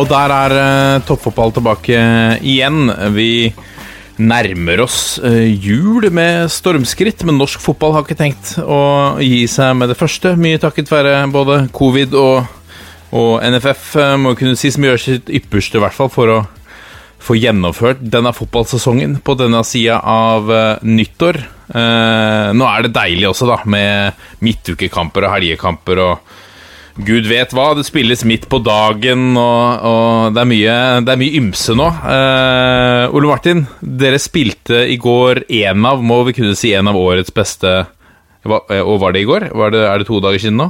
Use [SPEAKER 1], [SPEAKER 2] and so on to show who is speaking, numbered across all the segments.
[SPEAKER 1] Og der er uh, toppfotball tilbake igjen. Vi nærmer oss uh, jul med stormskritt, men norsk fotball har ikke tenkt å gi seg med det første. Mye takket være både covid og, og NFF, uh, må kunne si, som gjør sitt ypperste i hvert fall for å få gjennomført denne fotballsesongen på denne sida av nyttår. nå er det deilig også, da, med midtukekamper og helgekamper og Gud vet hva. Det spilles midt på dagen, og, og det, er mye, det, er mye, ymse nå. Uh, Ole Martin, dere spilte i går en av, må vi kunne si, en av årets beste Og var det i går? Det, er det to dager siden nå?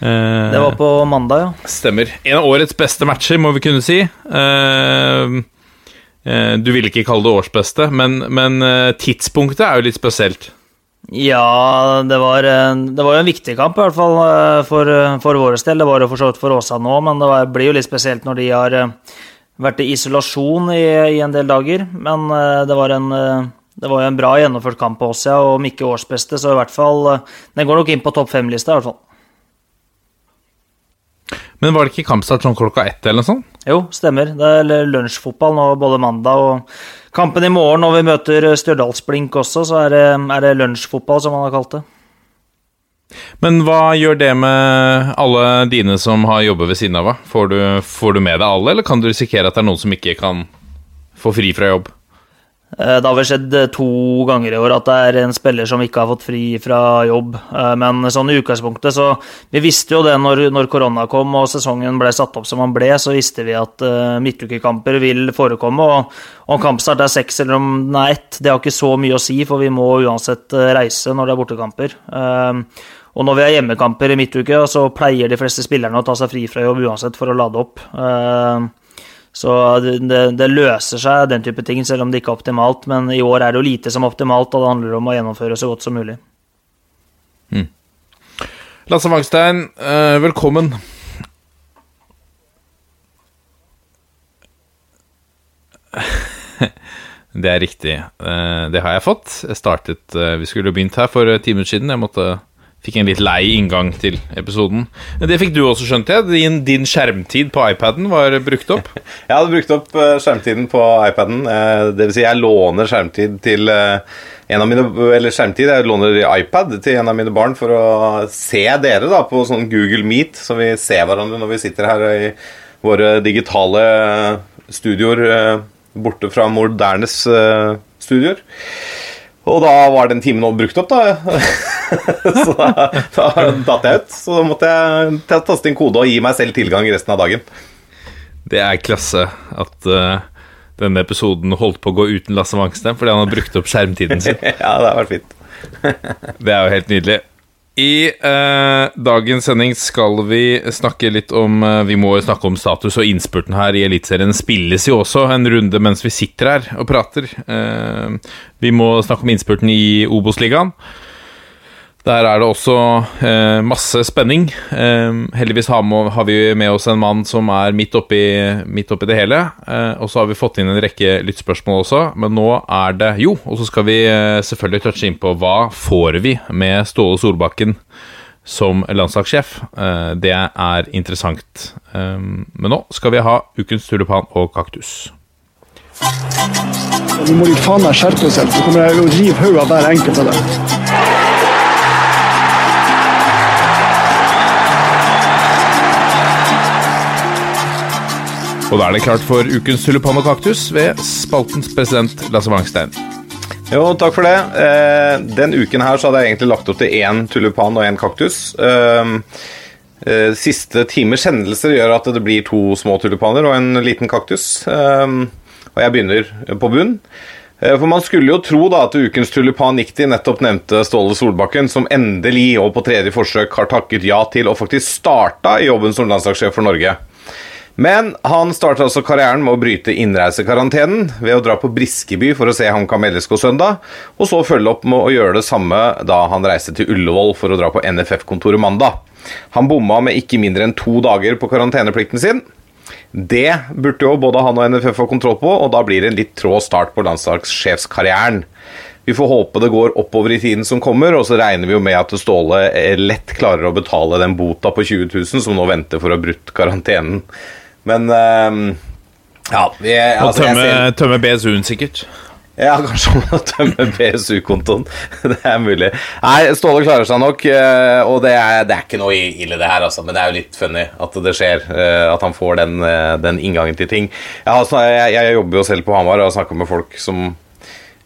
[SPEAKER 2] Uh, det var på mandag, ja.
[SPEAKER 1] Stemmer. En av årets beste matcher, må vi kunne si. Uh, du ville ikke kalle det årsbeste, men, men tidspunktet er jo litt spesielt.
[SPEAKER 2] Ja, det var, det var jo en viktig kamp, i hvert fall eh, for, for vår del. Det var jo for så vidt for Åsa nå, men det var, blir jo litt spesielt når de har eh, vært i isolasjon i, i en del dager. Men eh, det var en det var jo en bra gjennomført kamp på oss, ja, og om ikke årsbeste, så i hvert fall Den går nok inn på topp fem-lista, i hvert fall.
[SPEAKER 1] Men var det ikke kampstart sånn klokka ett eller noe sånt?
[SPEAKER 2] Jo, stemmer. Det er lunsjfotball nå både mandag og kampen i morgen. Når vi møter Stjørdalsblink også, så er det, er det lunsjfotball, som man har kalt det.
[SPEAKER 1] Men hva gjør det med alle dine som har jobbet ved siden av? Får du, får du med deg alle, eller kan du risikere at det er noen som ikke kan få fri fra jobb?
[SPEAKER 2] Eh, det har vel skjedd eh, to ganger i år at det er en spiller som ikke har fått fri fra jobb. Eh, men sånn i utgangspunktet så Vi visste jo det når, når korona kom og sesongen ble satt opp som den ble, så visste vi at midtukekamper vil forekomme. Og om kampstart er seks eller om den er ett, det har ikke så mye å si, for vi må uansett reise når det er bortekamper. Og når vi har hjemmekamper i midtuke, så pleier de fleste spillerne å ta seg fri fra jobb uansett for å lade opp. Så det, det, løser seg, den type ting, selv om det ikke er optimalt. Men i år er det jo lite som er optimalt, og det handler om å gjennomføre så godt som mulig.
[SPEAKER 1] Mm. Lasse Wangstein, eh, velkommen. Det er riktig. Eh, det har jeg fått. Jeg startet, eh, Vi skulle begynt her for ti minutter siden. Jeg måtte Fikk en litt lei inngang til episoden. Det fikk du også, skjønte jeg. Din, din skjermtid på iPaden var brukt opp?
[SPEAKER 3] jeg hadde brukt opp eh, skjermtiden på iPaden. Eh, det vil si, jeg låner skjermtid til eh, en av mine Eller skjermtid, jeg låner iPad til en av mine barn for å se dere da på sånn Google Meet, så vi ser hverandre når vi sitter her i våre digitale studioer borte fra Modernes studioer. Og da var den timen brukt opp, da. så da, da datt jeg ut. Så da måtte jeg taste inn kode og gi meg selv tilgang resten av dagen.
[SPEAKER 1] Det er klasse at uh, denne episoden holdt på å gå uten Lasse Wangsten fordi han har brukt opp skjermtiden sin.
[SPEAKER 3] ja, det har vært fint.
[SPEAKER 1] det er jo helt nydelig. I eh, dagens sending skal vi snakke litt om eh, Vi må jo snakke om status og innspurten her i Eliteserien. spilles jo også en runde mens vi sitter her og prater. Eh, vi må snakke om innspurten i Obos-ligaen. Der er det også eh, masse spenning. Eh, heldigvis har, må, har, vi med oss en mann som er midt oppi, midt oppi det hele. Eh, og så har vi fått inn en rekke lyttspørsmål også, men nå er det jo. Og så skal vi eh, selvfølgelig touche inn på hva får vi med Ståle Solbakken som landslagssjef. Eh, det er interessant. Eh, men nå skal vi ha ukens tulipan og kaktus.
[SPEAKER 4] Nå må de faen meg skjerpe seg, så kommer jeg å river hodet av hver enkelt av dem.
[SPEAKER 1] Og da er det klart for ukens tulipan og kaktus ved spaltens president Lasse Wangstein.
[SPEAKER 3] Jo, takk for det. Eh, den uken her så hadde jeg egentlig lagt opp til én tulipan og én kaktus. Eh, eh, siste timers hendelser gjør at det blir to små tulipaner og en liten kaktus. Eh, og jeg begynner på bunn. Eh, For man skulle jo tro da at ukens tulipan gikk til nettopp nevnte Ståle Solbakken, som endelig og på tredje forsøk har takket ja til og faktisk starta i jobben som landslagssjef for Norge. Men han starta altså karrieren med å bryte innreisekarantenen ved å dra på Briskeby for å se HamKam LSK søndag, og så følge opp med å gjøre det samme da han reiste til Ullevål for å dra på NFF-kontoret mandag. Han bomma med ikke mindre enn to dager på karanteneplikten sin. Det burde jo både han og NFF få kontroll på, og da blir det en litt trå start på landslagssjefskarrieren. Vi får håpe det går oppover i tiden som kommer, og så regner vi jo med at Ståle eh, lett klarer å betale den bota på 20 000 som nå venter for å ha brutt karantenen. Men eh, ja vi, altså,
[SPEAKER 1] tømme,
[SPEAKER 3] ser-
[SPEAKER 1] tømme BSU-en, sikkert.
[SPEAKER 3] ja, kanskje må tømme BSU-kontoen. Det er mulig. Nei, Ståle klarer seg nok, eh, og det er, det er ikke noe ille, det her, altså. Men det er jo litt funny at det skjer. eh, At han får den, eh, den inngangen til ting. Jeg, har, jeg, jeg jobber jo selv på Hamar og har snakka med folk som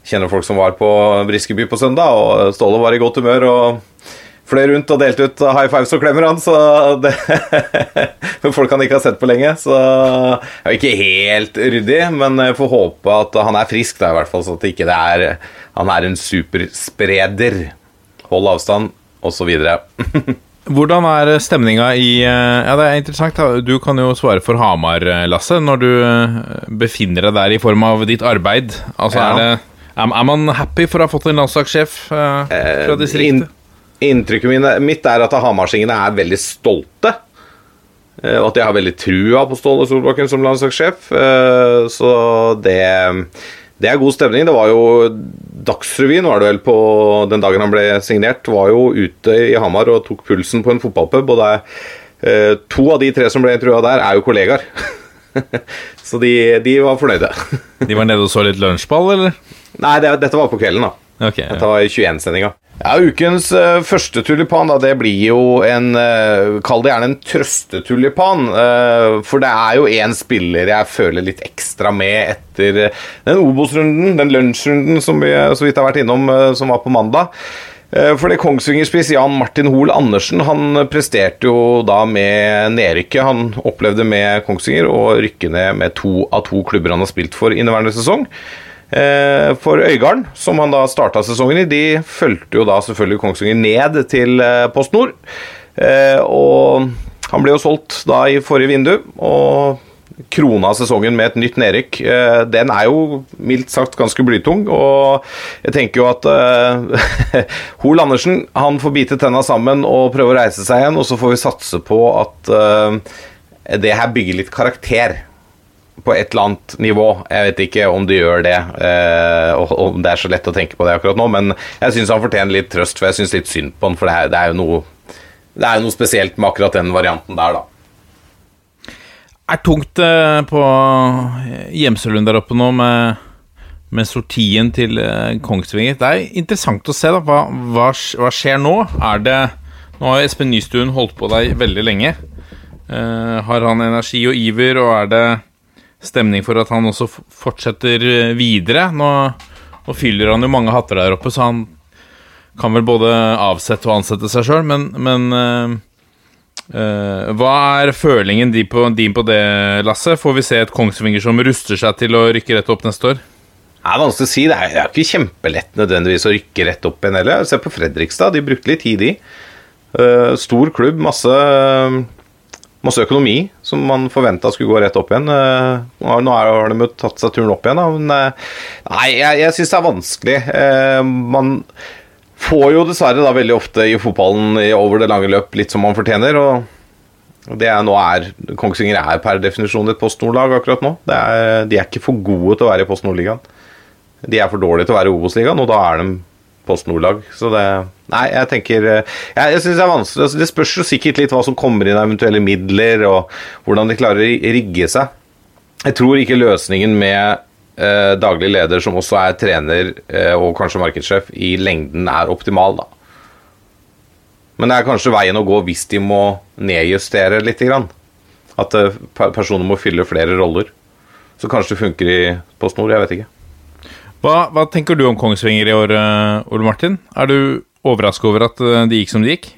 [SPEAKER 3] kjenner folk som var på Briskeby på søndag, og Ståle var i godt humør. og fløy rundt og delte ut high fives og klemmer han, så det folk han ikke har sett på lenge, så det er ikke helt ryddig, men jeg får håpe at han er frisk, da, i hvert fall, så at ikke det er Han er en superspreder. Hold avstand, osv.
[SPEAKER 1] Hvordan er stemninga i eh, Ja, det er interessant. Du kan jo svare for Hamar, eh, Lasse, når du eh, befinner deg der i form av ditt arbeid. Altså,
[SPEAKER 3] Ja.
[SPEAKER 1] er, det, er, man happy for å ha fått en landslagssjef fra distriktet?
[SPEAKER 3] Inntrykket mitt er at hamarsingene er veldig stolte. eh, Og at de har veldig trua på Ståle Solbakken som landslagssjef. eh, Så det, det er god stemning. Det var jo Dagsrevyen var det vel på den dagen han ble signert, var jo ute i Hamar og tok pulsen på en fotballpub. Og er, eh, to av de tre som ble intervjua der, er jo kollegaer. Så de, de var fornøyde.
[SPEAKER 1] De var nede og så litt lunsjball, eller?
[SPEAKER 3] Nei, det, dette var på kvelden, da.
[SPEAKER 1] Okay, ja.
[SPEAKER 3] Dette var i 21-sendinga. Ja, Ukens eh, første tulipan da, det blir jo en uh, Kall det gjerne en trøstetulipan. eh, for det er jo én spiller jeg føler litt ekstra med etter eh, den Obos-runden, den lunsjrunden som vi eh, så vidt har vært innom, eh, som var på mandag. Fordi Kongsvinger-spiss Jan Martin Hoel Andersen han presterte jo da med nedrykket. Han opplevde med Kongsvinger og rykke ned med to av to klubber han har spilt for inneværende sesong. Eh, For Øygarden, som han da starta sesongen i, de fulgte jo da selvfølgelig Kongsvinger ned til eh, Post Nord. Eh, Og han ble jo solgt da i forrige vindu, og krona sesongen med et nytt nedrykk. Den er jo mildt sagt ganske blytung, og jeg tenker jo at eh, Hoel Andersen han får bite tenna sammen og prøve å reise seg igjen, og så får vi satse på at eh, det her bygger litt karakter på et eller annet nivå. Jeg vet ikke om det gjør det, eh, og om det er så lett å tenke på det akkurat nå, men jeg syns han fortjener litt trøst, for jeg syns litt synd på han, for det det er jo noe det er jo noe spesielt med akkurat den varianten der, da.
[SPEAKER 1] er tungt eh, på Gjemselund der oppe nå med, med sortien til eh, Kongsvinger. Det er interessant å se, da. Hva, hva, hva skjer nå? Er det Nå har Espen Nystuen holdt på deg veldig lenge. Uh, har han energi og iver, og er det stemning for at han også fortsetter eh, videre? Nå, nå fyller han jo mange hatter der oppe, så han kan vel både avsette og ansette seg sjøl, men, men Eh, hva er følingen din på, din på det, Lasse? Får vi se et Kongsvinger som ruster seg til å rykke rett opp neste år?
[SPEAKER 3] Det er vanskelig å si. Det er, det er ikke kjempelett nødvendigvis å rykke rett opp igjen heller. Se på Fredrikstad, de brukte litt tid, de. Uh, stor klubb, masse, masse økonomi som man forventa skulle gå rett opp igjen. Eh, nå har- de jo tatt seg turen opp igjen, da. Men eh, nei, jeg, jeg syns det er vanskelig. Eh, man får jo dessverre da veldig ofte i fotballen over det lange løp litt som man fortjener. og det er, nå er, Kongsvinger er per definisjon et Post Nord-lag akkurat nå. Er, de er ikke for gode til å være i Post Nord-ligaen. De er for dårlige til å være i Obos-ligaen, og da er de Post Nord-lag. Så det Nei, jeg tenker Jeg, jeg syns det er vanskelig. Altså, det spørs jo sikkert litt hva som kommer inn av eventuelle midler, og hvordan de klarer å rigge seg. Jeg tror ikke løsningen med eh, daglig leder, som også er trener eh, og kanskje markedssjef, i lengden er optimal, da. Men det er kanskje veien å gå hvis de må nedjustere litt. Grann. At eh, personer må fylle flere roller. Så kanskje det funker i Post Nord, jeg vet ikke.
[SPEAKER 1] Hva, hva tenker du om Kongsvinger i år, eh, Ole Martin? Er du overraska over at eh, det gikk som det gikk?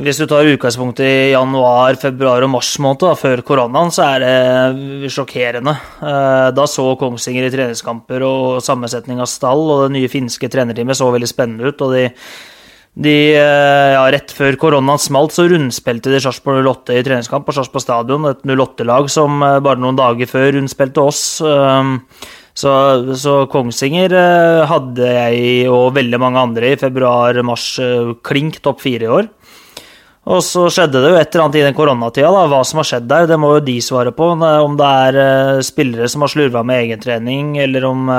[SPEAKER 2] Hvis du tar utgangspunktet i januar, februar og mars måned, da, før koronaen, så er det sjokkerende. Eh, da så Kongsvinger i treningskamper og sammensetning av stall, og det nye finske trenerteamet så veldig spennende ut. og de de, ja, rett før koronaen smalt, så rundspilte de Sarpsborg 08 i treningskamp på Sarpsborg stadion. Et 08-lag som bare noen dager før rundspilte oss. Eh, så, så, Kongsvinger hadde jeg og veldig mange andre i februar-mars klink topp fire i år. Og så skjedde det jo et eller annet i den koronatida. da, Hva som har skjedd der, det må jo de svare på. Om det er spillere som har slurva med egentrening, eller om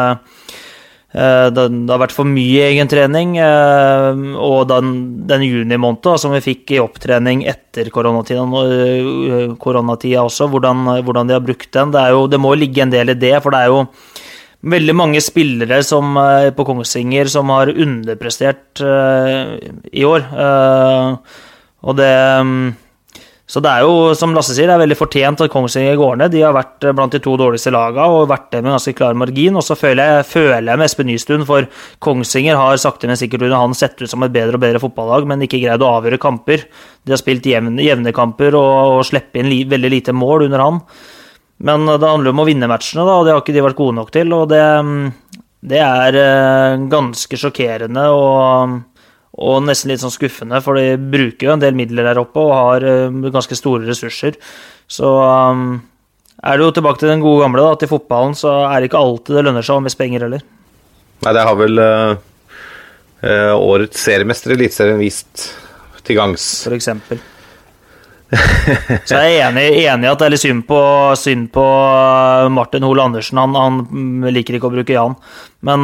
[SPEAKER 2] Eh, det, har vært for mye egentrening. Eh, og den, den junimåneden som vi fikk i opptrening etter koronatida, eh, koronatida også, hvordan, hvordan, de har brukt den. Det, jo, det, må ligge en del i det, for det er jo veldig mange spillere som, på Kongsvinger som har underprestert i år. Og det så det er jo, som Lasse sier, det er veldig fortjent at Kongsvinger går ned. De har vært eh, blant de to dårligste lagene og vært det med ganske klar margin. Og så føler jeg, føler jeg med Espen Nystuen, for Kongsvinger har sakte, men sikkert under han sett ut som et bedre og bedre fotballag, men ikke greid å avgjøre kamper. De har spilt jevne, jevne kamper og, og slipper inn li, veldig lite mål under han. Men det handler om å vinne matchene, da, og det har ikke de vært gode nok til. Og det, det er eh, ganske sjokkerende. og og nesten litt sånn skuffende, for de bruker jo en del midler der oppe og har uh, ganske store ressurser. Så um, er det jo tilbake til den gode gamle, da, at i fotballen så er det ikke alltid det lønner seg å miste penger heller.
[SPEAKER 3] Nei, det har vel uh, årets seriemester i Eliteserien vist til gangs.
[SPEAKER 2] For eksempel. Så jeg er enig, enig, at det er litt synd på, synd på Martin Hoel Andersen. Han, han, liker ikke å bruke Jan. Men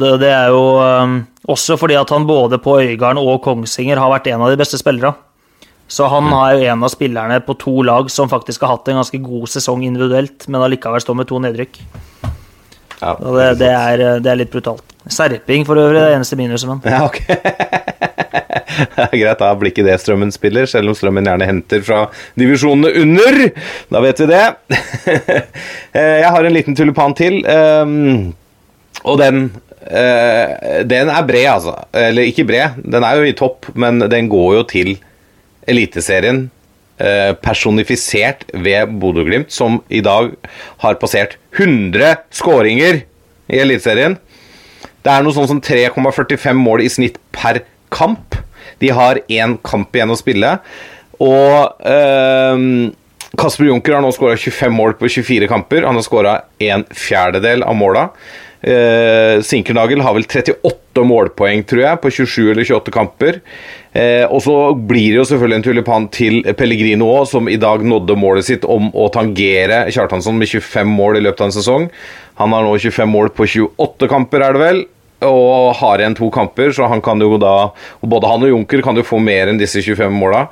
[SPEAKER 2] det, det er jo um, også fordi at han både på Øygarden og Kongsvinger har vært en av de beste spillerne. Så han mm. er jo en av spillerne på to lag som faktisk har hatt en ganske god sesong individuelt, men allikevel står med to nedrykk. Ja, det, det, er, det, er, litt brutalt. Serping for øvrig, det er eneste minuset, men.
[SPEAKER 3] Ja, ok. det er greit, da blir ikke det Strømmen spiller, selv om Strømmen gjerne henter fra divisjonene under. Da vet vi det. Eh, jeg har en liten tulipan til, ehm, og den Uh, den er bred, altså. Eller ikke bred, den er jo i topp, men den går jo til Eliteserien. Uh, personifisert ved Bodø-Glimt, som i dag har passert 100 skåringer i Eliteserien. Det er noe sånn som 3,45 mål i snitt per kamp. De har én kamp igjen å spille. Og eh, Kasper Junker har nå skåra 25 mål på 24 kamper. Han har skåra en fjerdedel av måla. Eh, Sinkernagel har vel 38 målpoeng, tror jeg, på 27 eller 28 kamper. Eh, og så blir det jo selvfølgelig en tulipan til Pellegrino òg, som i dag nådde målet sitt om å tangere Kjartansson med 25 mål i løpet av en sesong. Han har nå 25 mål på 28 kamper, er det vel og har igjen to kamper, så han kan jo da Både han og Junker kan jo få mer enn disse 25 måla.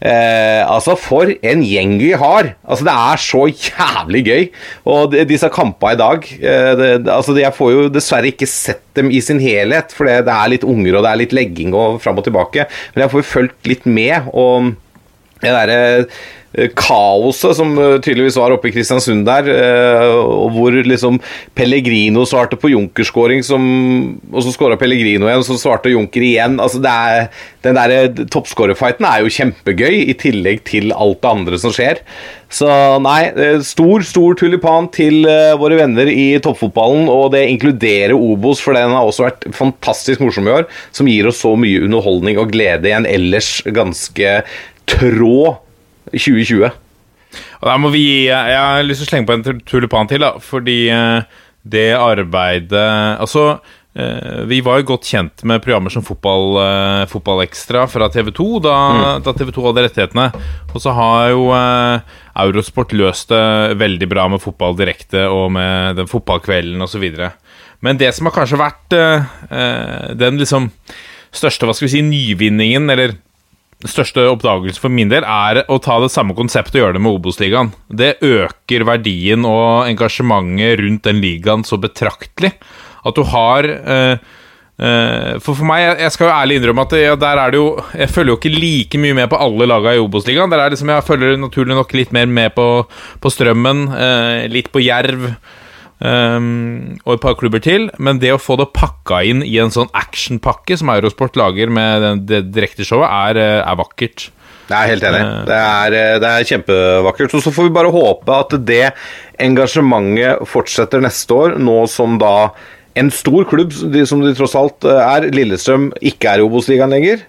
[SPEAKER 3] Eh, altså, for en gjeng vi har! Altså, Det er så jævlig gøy. Og de, disse kampene i dag eh, det, altså, Jeg får jo dessverre ikke sett dem i sin helhet, for det, det er litt unger og det er litt legging og fram og tilbake. Men jeg får jo fulgt litt med. og det derre kaoset som eh, tydeligvis var oppe i Kristiansund der, eh, og hvor liksom Pellegrino svarte på Junker-skåring, og så skåra Pellegrino igjen, og så svarte Junker igjen. Altså det er, Den der toppskårerfighten er jo kjempegøy, i tillegg til alt det andre som skjer. Så nei, stor, stor tulipan til våre venner i toppfotballen, og det inkluderer Obos, for den har også vært fantastisk morsom i år, som gir oss så mye underholdning og glede i en ellers ganske trå 2020.
[SPEAKER 1] Og der må vi gi Jeg har lyst til å slenge på en tulipan til, da, fordi eh, det arbeidet Altså, eh, vi var jo godt kjent med programmer som Fotball, eh, Fotballekstra fra TV 2 da, mm. da, TV 2 hadde rettighetene. Og så har jo Eurosport løst det veldig bra med fotball direkte og med den fotballkvelden osv. Men det som har kanskje vært den liksom største hva skal vi si, nyvinningen, eller største oppdagelse for min del er å ta det samme konseptet og gjøre det med Obos-ligaen. Det øker verdien og engasjementet rundt den ligaen så betraktelig at du har eh, eh, For for meg, jeg skal jo ærlig innrømme at der er det jo Jeg følger jo ikke like mye med på alle lagene i Obos-ligaen. Liksom, Jeg følger naturlig nok litt mer med på, på Strømmen, eh, litt på Jerv. Um, og et par klubber til. Men det å få det pakka inn i en sånn actionpakke som Eurosport lager med det, direkteshowet, er, er vakkert.
[SPEAKER 3] Jeg er helt enig. Det er, det er kjempevakkert. Og så får vi bare håpe at det engasjementet fortsetter neste år, nå som da en stor klubb, som de tross alt er, Lillestrøm, ikke er i Obos-ligaen lenger.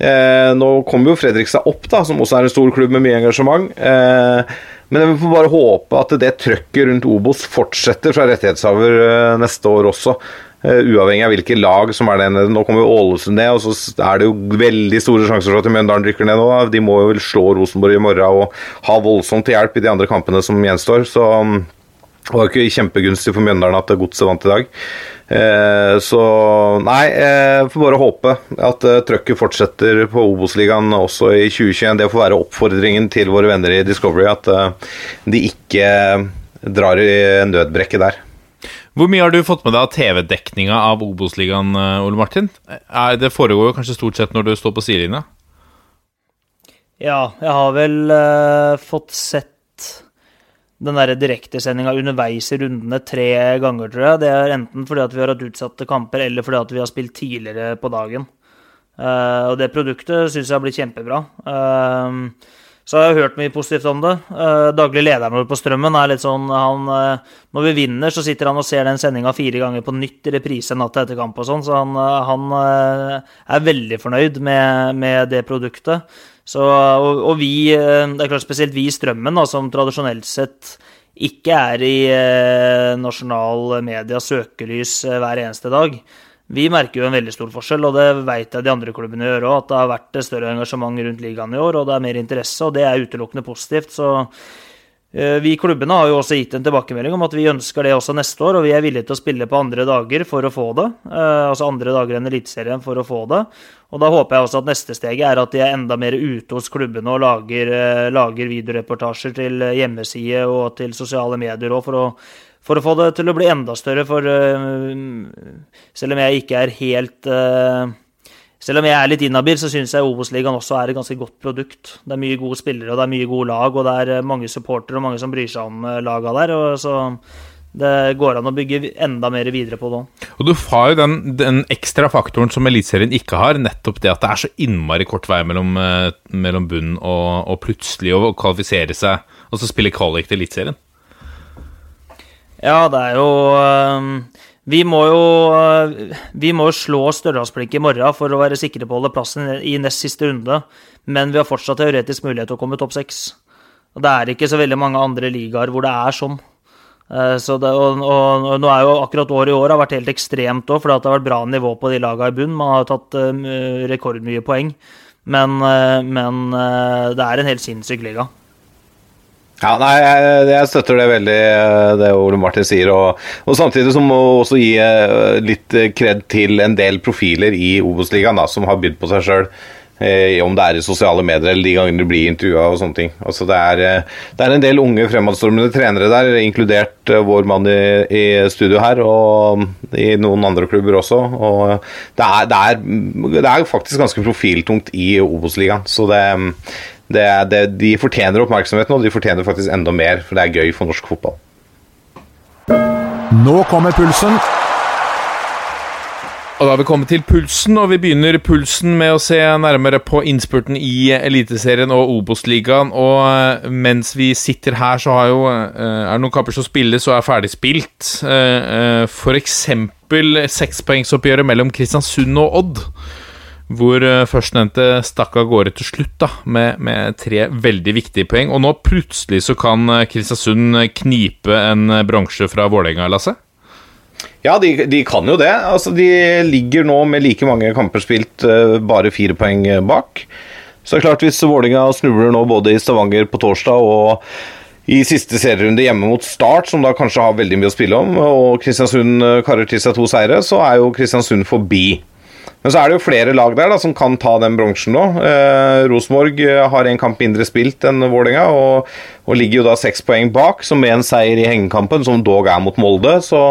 [SPEAKER 3] Eh, nå kommer jo Fredrikstad opp, da, som også er en stor klubb med mye engasjement. Eh, men vi får bare håpe at det trøkket rundt Obos fortsetter fra rettighetshaver eh, neste år også. Uh, uavhengig av hvilke lag som er der nede. Nå kommer jo Ålesund ned, og så er det jo veldig store sjanser for at Mjøndalen rykker ned nå. De må jo vel slå Rosenborg i morgen og ha voldsomt til hjelp i de andre kampene som gjenstår. Så um, det var jo ikke kjempegunstig for Mjøndalen at Godset vant i dag. Uh, så nei, jeg får bare håpe at uh, trøkket fortsetter på Obos-ligaen også i 2021. Det får være oppfordringen til våre venner i Discovery at de ikke drar i nødbrekket der.
[SPEAKER 1] Hvor mye har du fått med deg av TV-dekninga av Obos-ligaen, eh, Ole Martin? Det foregår jo kanskje stort sett når du står på sidelinja?
[SPEAKER 2] Ja, jeg har vel uh, fått sett den direktesendinga underveis i rundene tre ganger, tror jeg. Det er enten fordi at vi har hatt utsatte kamper, eller fordi at vi har spilt tidligere på dagen. Uh, og det produktet syns jeg har blitt kjempebra. Uh, så jeg har hørt mye positivt om det. Uh, daglig lederen vår på Strømmen er litt sånn han, uh, Når vi vinner, så sitter han og ser den sendinga fire ganger på nytt i reprise natta etter kamp og sånn, så han, uh, han er veldig fornøyd med, med det produktet. Så, og, og, vi, det er klart spesielt vi i Strømmen, da, som tradisjonelt sett ikke er i nasjonal medias søkelys hver eneste dag, vi merker jo en veldig stor forskjell, og det vet jeg de andre klubbene gjør òg, at det har vært større engasjement rundt ligaen i år, og det er mer interesse, og det er utelukkende positivt. Så eh, vi klubbene har jo også gitt en tilbakemelding om at vi ønsker det også neste år, og vi er villige til å spille på andre dager for å få det. Eh, altså andre dager enn Eliteserien for å få det. Og da håper jeg også at neste steget er at de er enda mer ute hos klubbene og lager, eh, lager videoreportasjer til hjemmeside og til sosiale medier òg, for å for å få det til å bli enda større. For uh, selv om jeg ikke er helt uh, Selv om jeg er litt inhabil, så syns jeg Obos-ligaen også er et ganske godt produkt. Det er mye gode spillere, og det er mye gode lag, og det er eh, mange supportere og mange som bryr seg om laga der. og så det går an å bygge enda mer videre på det
[SPEAKER 1] Og du har jo den, den ekstra faktoren som Eliteserien ikke har, nettopp det at det er så innmari kort vei mellom, mellom bunn og, og plutselig å kvalifisere seg og så spille kvalik til Eliteserien.
[SPEAKER 2] Ja, det er jo ehm, Vi må jo Vi må slå Stjørdalsblink i morgen for å være sikre på å holde plassen i nest siste runde, men vi har fortsatt teoretisk mulighet til å komme topp seks. Det er ikke så veldig mange andre ligaer hvor det er sånn. Eh, så det, og, og, og, nå er jo akkurat året i år har vært helt ekstremt òg, fordi det har vært bra nivå på de lagene i bunn. Man har tatt uh, rekordmye poeng. Men, uh, men uh, det er en helt sinnssyk liga.
[SPEAKER 3] Ja, nei, jeg, jeg, støtter det veldig, eh, det Ole Martin sier. Og, og samtidig så må også gi eh, litt kred til en del profiler i Obos-ligaen som har bydd på seg sjøl. Eh, om det er i sosiale medier eller de gangene de blir intervjua og sånne ting. Altså det, er, det er en del unge fremadstormende trenere der, inkludert vår mann i, i, studio her, og i noen andre klubber også. Og det er, det er, det er faktisk ganske profiltungt i Obos-ligaen. Så det, det, det, de fortjener oppmerksomheten, og de fortjener faktisk enda mer, for det er gøy for norsk fotball.
[SPEAKER 5] Nå kommer pulsen.
[SPEAKER 1] Og Da har vi kommet til pulsen, og vi begynner pulsen med å se nærmere på innspurten i Eliteserien og Obos-ligaen. Og eh, mens vi sitter her, så har jo, eh, er det noen kamper som spilles og er ferdig spilt. F.eks. for eksempel sekspoengsoppgjøret mellom Kristiansund og Odd hvor uh, førstnevnte stakk av gårde til slutt da, med, med, tre veldig viktige poeng. Og nå plutselig så kan eh, Kristiansund knipe en eh, bronse fra Vålerenga, Lasse?
[SPEAKER 3] Ja, de, de, kan jo det. Altså, de ligger nå med like mange kamper spilt, bare fire poeng bak. Så det er klart, hvis Vålerenga snubler nå både i Stavanger på torsdag og i siste serierunde hjemme mot Start, som da kanskje har veldig mye å spille om, og Kristiansund karer til seg to seire, så er jo Kristiansund forbi. Men så er det jo flere lag der da, som kan ta den bronsen nå. Eh, Rosenborg eh, har en kamp mindre spilt enn Vålerenga, og, og, ligger jo da seks poeng bak. Så med en seier i hengekampen, som dog er mot Molde, så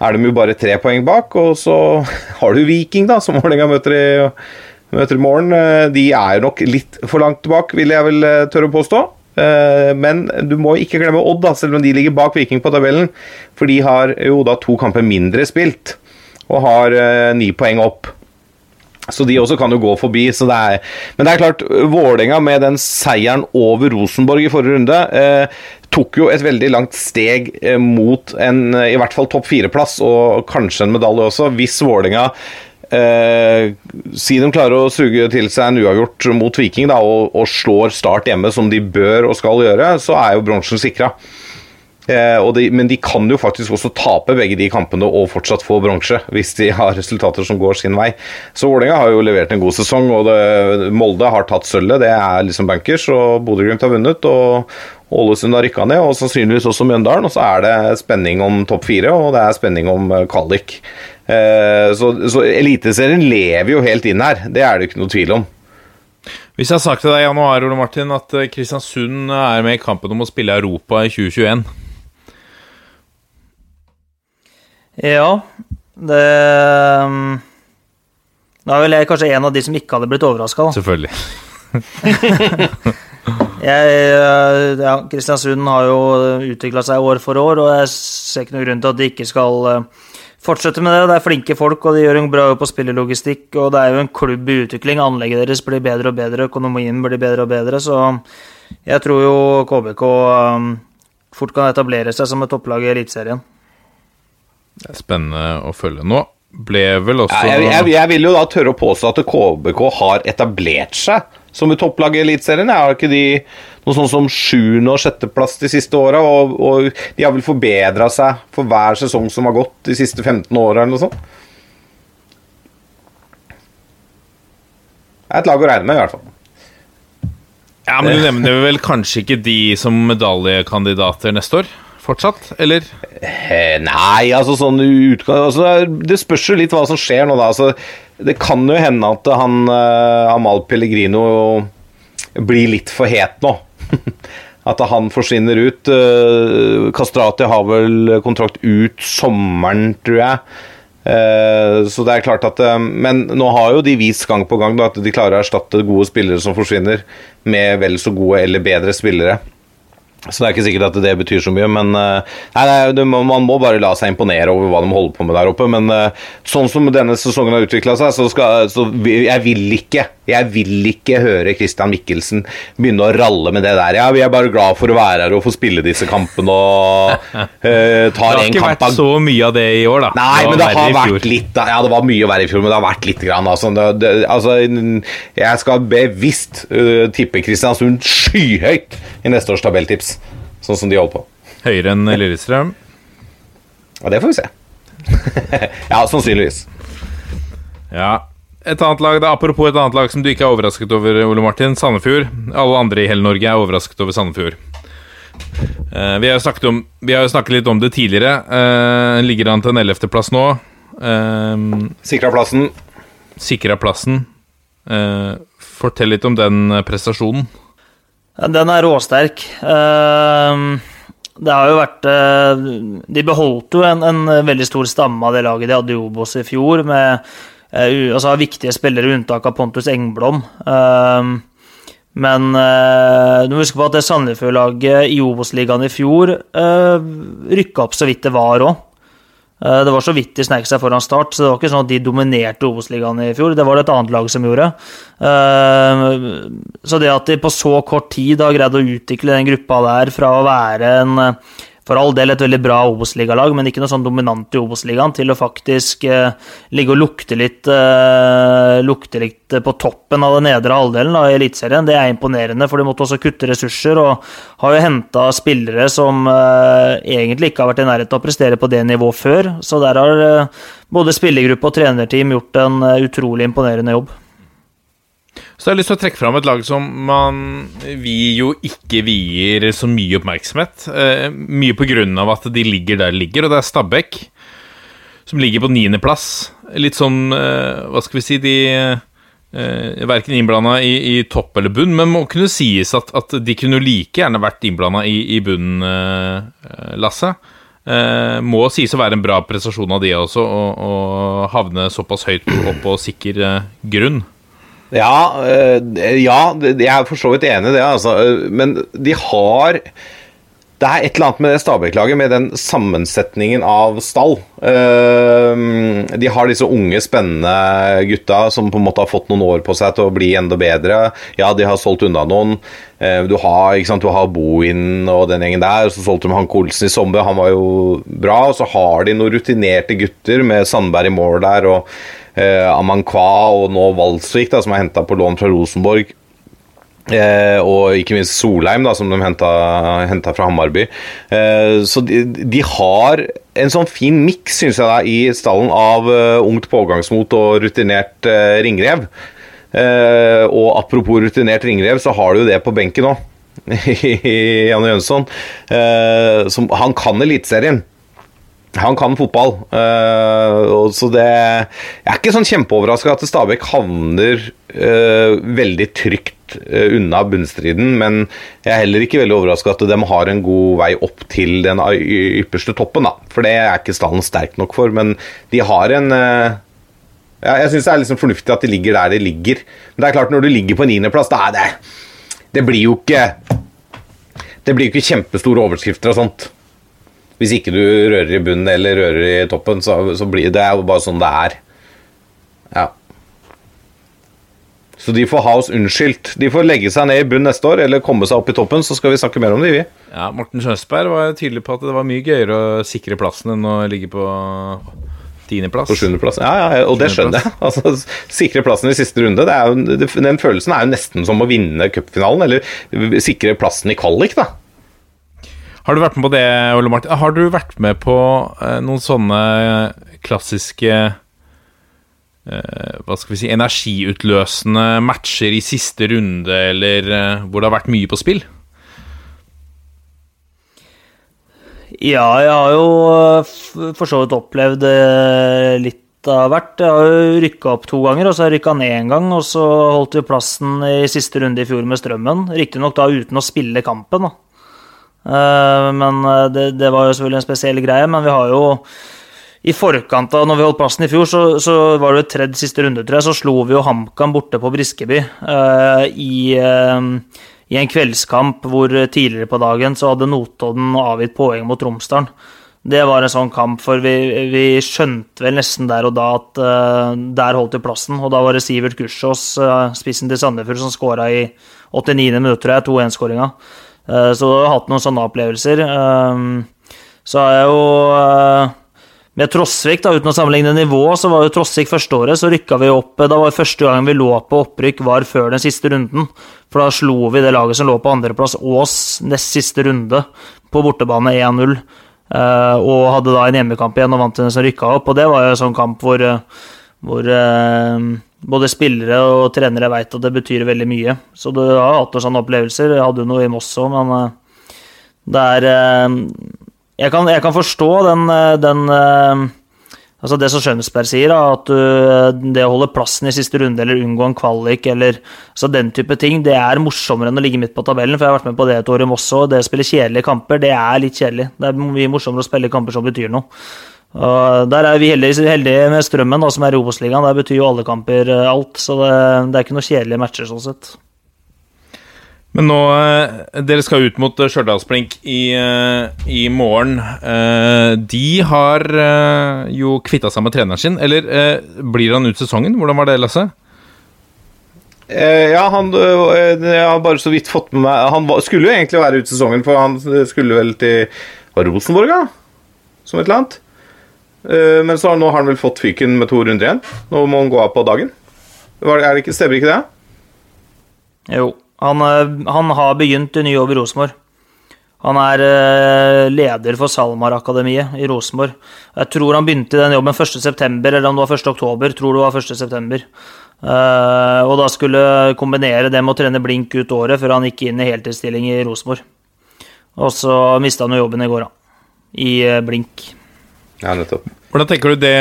[SPEAKER 3] er de jo bare tre poeng bak. Og så har du Viking, da, som Vålerenga møter møter i morgen. Eh, de er nok litt for langt bak, vil jeg vel eh, tørre å påstå. Men du må ikke glemme Odd, da, selv om de ligger bak Viking på tabellen. For de har jo da to kamper mindre spilt, og har eh, ni poeng opp. Så de også kan jo gå forbi. Det er, men det er klart, Vålerenga med den seieren over Rosenborg i forrige runde eh, tok jo et veldig langt steg eh, mot en i hvert fall topp fire-plass, og kanskje en medalje også, hvis Vålerenga Eh, si de klarer å suge til seg en uavgjort mot Viking da, og, og, slår Start hjemme, som de bør og skal gjøre, så er jo bronsen sikra. Eh, de, men de kan jo faktisk også tape begge de kampene og fortsatt få bronse, hvis de har resultater som går sin vei. Så Vålerenga har jo levert en god sesong, og det, Molde har tatt sølvet. Det er liksom bankers, og Bodø-Glimt har vunnet. og Ålesund har rykka ned, og sannsynligvis også Mjøndalen. Og så er det spenning om topp fire, og det er spenning om eh, kvalik. Eh, så, så Eliteserien lever jo helt inn her, det er det ikke noe tvil om.
[SPEAKER 1] Hvis jeg har sagt til deg i januar Ole Martin, at Kristiansund er med i kampen om å spille Europa i 2021
[SPEAKER 2] Ja, det mm, Da er vel jeg kanskje en av de som ikke hadde blitt overraska.
[SPEAKER 1] Selvfølgelig.
[SPEAKER 2] jeg, eh, ja, Kristiansund har jo utvikla seg år for år, og jeg ser ikke noen grunn til at de ikke skal fortsette med det. Det er flinke folk, og de gjør en bra jobb på spillelogistikk. Og det er jo en klubb i utvikling. Anlegget deres blir bedre og bedre, økonomien blir bedre og bedre. Så jeg tror jo KBK um, fort kan etablere seg som et topplag i Eliteserien.
[SPEAKER 1] Spennende å følge. Nå ble vel også
[SPEAKER 3] ja, jeg, jeg, jeg, vil jo da tørre å påstå at KBK har etablert seg som et topplag i Eliteserien. Har ikke de noe sånn som sjuende- og sjetteplass de siste åra? Og, og, de har vel forbedra seg for hver sesong som har gått de siste 15 åra, eller noe sånt? Det er et lag å regne med, i hvert fall.
[SPEAKER 1] Ja, Men du nevner vel kanskje ikke de som medaljekandidater neste år? Fortsatt, eller?
[SPEAKER 3] Eh, nei, altså sånn utgang altså, Det spørs jo litt hva som skjer nå, da. Altså, det kan jo hende at han uh, Amal Pellegrino blir litt for het nå. at han forsvinner ut. Uh, Kastrati har vel kontrakt ut sommeren, tror jeg. Så det er klart at Men nå har jo de vist gang på gang da, at de klarer å erstatte gode spillere som forsvinner, med vel så gode eller bedre spillere. Så det er ikke sikkert at det betyr så mye, men eh, nei, nei, man må bare la seg imponere over hva de holder på med der oppe. Men eh, sånn som denne sesongen har utvikla seg, så, skal, så jeg vil ikke jeg vil ikke høre Christian Mikkelsen begynne å ralle med det der. Ja, vi er bare glad for å være her og få spille disse kampene og uh, tar en kamp Det
[SPEAKER 1] har ikke vært så mye av det i år, da.
[SPEAKER 3] Nei, det men det har vært litt Ja, det var mye verre i fjor, men det har vært litt grann. Altså, det, det, altså jeg skal bevisst uh, tippe Kristiansund skyhøyt i neste års tabelltips sånn som de holder på.
[SPEAKER 1] Høyere enn Lillestrøm?
[SPEAKER 3] Ja, det får vi se. ja, sannsynligvis.
[SPEAKER 1] Ja. Et annet lag, da, Apropos et annet lag som du ikke er overrasket over, Ole Martin. Sandefjord. Alle andre i hele Norge er overrasket over Sandefjord. Uh, vi, har om, vi, har jo snakket litt om det tidligere. Uh, ligger an til en ellevteplass nå.
[SPEAKER 3] Uh, Sikra plassen.
[SPEAKER 1] Sikra plassen. Uh, fortell litt om den prestasjonen.
[SPEAKER 2] Den er råsterk. Ehm, det har jo vært De beholdt jo en, en veldig stor stamme av det laget de hadde i Obos i fjor, med altså, viktige spillere, unntak av Pontus Engblom. Ehm, men uh, du må huske på at det Sandefjord-laget i Obos-ligaen i fjor uh, rykka opp så vidt det var òg. Eh, det var så vidt de snek seg foran start, så det var ikke sånn at de dominerte Obos-ligaen i fjor. Det var det et annet lag som gjorde. Eh, så det at de på så kort tid har greid å utvikle den gruppa der fra å være en for all del et veldig bra Obos-ligalag, men ikke noe sånn dominant i Obos-ligaen, til å faktisk eh, ligge og lukte litt, eh, lukte litt på toppen av den nedre halvdelen av Eliteserien. Det er imponerende, for de måtte også kutte ressurser, og har jo henta spillere som eh, egentlig ikke har vært i nærheten av å prestere på det nivået før. Så der har eh, både spillergruppe og trenerteam gjort en eh, utrolig imponerende jobb.
[SPEAKER 1] Så jeg har lyst til å trekke fram et lag som man, vi jo ikke vier så mye oppmerksomhet. Eh, mye på grunn av at de ligger der de ligger, og det er Stabæk. Som ligger på niendeplass. Litt sånn, eh, hva skal vi si, de eh, Verken innblanda i, i, topp eller bunn, men må kunne sies at, at de kunne like gjerne vært innblanda i, i bunnen, eh, Lasse. Eh, må sies å være en bra prestasjon av de også, å havne såpass høyt opp på sikker eh, grunn.
[SPEAKER 3] Ja, øh, ja, jeg er for så vidt enig i det, altså. øh, Men de har Det er et eller annet med det Stabæk-laget, med den sammensetningen av stall. Eh, De har disse unge, spennende gutta som på en måte har fått noen år på seg til å bli enda bedre. Ja, de har solgt unna noen. Eh, Du har, ikke sant, du har Bohin og den gjengen der. Så solgte de Hank Olsen i sommer, han var jo bra. Og så har de noen rutinerte gutter med Sandberg i mål der, og eh, Amankwa og nå Walsvik, som er henta på lån fra Rosenborg. Eh, og ikke minst Solheim, da, som de henta fra Hammarby. Eh, så de, de har en sånn fin miks, syns jeg, da, i stallen av uh, ungt pågangsmot og rutinert uh, ringrev. Eh, og apropos rutinert ringrev, så har du jo det på benken òg. Janne Jønsson. Eh, han kan Eliteserien. Han kan fotball. uh, så det Jeg er ikke sånn kjempeoverraska at Stabæk havner uh, veldig trygt uh, unna bunnstriden, men jeg er heller ikke veldig overraska at de har en god vei opp til den ypperste toppen, da. For det er ikke stallen sterk nok for, men de har en ja, Jeg syns det er liksom fornuftig at de ligger der de ligger. Men det er klart, når du ligger på niendeplass, da er det Det blir jo ikke Det blir jo ikke kjempestore overskrifter og sånt. Hvis ikke du rører i bunnen eller rører i toppen, så, så blir det jo bare sånn det er. Ja. Så de får ha oss unnskyldt. De får legge seg ned i bunnen neste år, eller komme seg opp i toppen, så skal vi snakke mer om det, vi.
[SPEAKER 1] Ja, Morten Sjøsberg var tydelig på at det var mye gøyere å sikre plassen enn å ligge på tiendeplass.
[SPEAKER 3] På sjuendeplass. Ja, ja, og det skjønner jeg. Altså, sikre plassen i siste runde, det er jo, den følelsen er jo nesten som å vinne cupfinalen, eller sikre plassen i kvalik, da.
[SPEAKER 1] Har du vært med på det, Ole Martin? Har du vært med på eh, noen sånne klassiske eh, Hva skal vi si Energiutløsende matcher i siste runde, eller eh, hvor det har vært mye på spill?
[SPEAKER 2] Ja, jeg har jo for så vidt opplevd litt av hvert. Jeg har jo rykka opp to ganger, og så har jeg rykka ned en gang. Og så holdt vi plassen i siste runde i fjor med Strømmen. Riktignok da uten å spille kampen, da. Eh, Men eh, det, det var jo selvfølgelig en spesiell greie. Men vi har jo i forkant av når vi holdt plassen i fjor, så, så var det jo tredje siste runde, tror jeg, så slo vi jo HamKam borte på Briskeby uh, i, uh, i en kveldskamp hvor tidligere på dagen så hadde Notodden avgitt poeng mot Romsdalen. Det var en sånn kamp, for vi, vi skjønte vel nesten der og da at uh, der holdt vi plassen. Og da var det Sivert Gussiås, spissen til Sandefjord, som skåra i 89. minutt, tror jeg, 2-1-skåringa. Eh, så jeg har hatt noen sånne opplevelser. Eh, så har jeg jo eh, med Trosvik, da, uten å sammenligne nivå, så var jo Trosvik første året, så rykka vi opp Da var første gang vi lå på opprykk, var før den siste runden. For da slo vi det laget som lå på andreplass, Ås, nest siste runde, på bortebane 1-0. eh, og hadde da en hjemmekamp igjen og vant den som rykka opp. Og det var jo en sånn kamp hvor, hvor både spillere og trenere veit at det betyr veldig mye. Så du har hatt noen sånne opplevelser. Jeg hadde jo noe i Moss òg, men eh, det er eh, jeg kan, jeg kan forstå den, eh, den Altså det som Skjønsberg sier, at det å holde plassen i siste runde eller unngå en kvalik eller altså den type ting, det er morsommere enn å ligge midt på tabellen. For jeg har vært med på det et år i Moss òg. Det å spille kjedelige kamper, det er litt kjedelig. Det er mye morsommere å spille kamper som betyr noe. Og der er vi heldige, heldige med Strømmen, da, som er i Obos-ligaen. Der betyr jo alle kamper eh, alt. Så det, det er ikke noe kjedelige matcher sånn sett.
[SPEAKER 1] Men nå eh, Dere skal ut mot eh, Stjørdalsblink i, i morgen. Eh, De har jo kvitta seg med treneren sin. Eller blir han ut sesongen? Hvordan var det, Lasse?
[SPEAKER 3] Eh, ja, han Jeg har bare så vidt fått med meg Han skulle jo egentlig være ute sesongen, for han skulle vel til Rosenborg, da? Som et eller annet. Eh, men så har, nå har han vel fått fyken med to runder igjen. Nå må han gå av på dagen. Er ikke, stemmer ikke det?
[SPEAKER 2] Jo, han, eh, han har begynt i ny jobb i Rosenborg. Han er eh, leder for SalMar-akademiet i Rosenborg. Jeg tror han begynte i den jobben 1.9., eller om det var 1.10. Tror det var 1.9. Uh, og da skulle kombinere det med å trene blink ut året før han gikk inn i heltidsstilling i Rosenborg. Og så mista han jo jobben i går, da. I blink.
[SPEAKER 3] Ja, nettopp.
[SPEAKER 1] Hvordan tenker du det,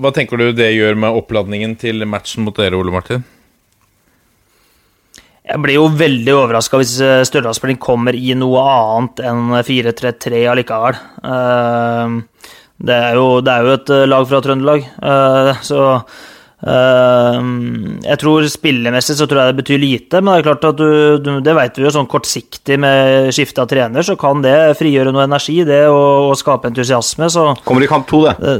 [SPEAKER 1] hva tenker du det gjør med oppladningen til matchen mot dere, Ole Martin?
[SPEAKER 2] Jeg blir jo veldig overraska hvis Stjørdalsspilling kommer i noe annet enn 4-3-3 allikevel. Eh, Det er, jo, det er jo et eh, lag fra Trøndelag, eh, så Eh, jeg tror Spillemessig så tror jeg det betyr lite, men det er klart at du, du det vet vi jo, sånn kortsiktig med skifte av trener, så kan det frigjøre noe energi, det å, og skape entusiasme. Så
[SPEAKER 3] Kommer i kamp to, det.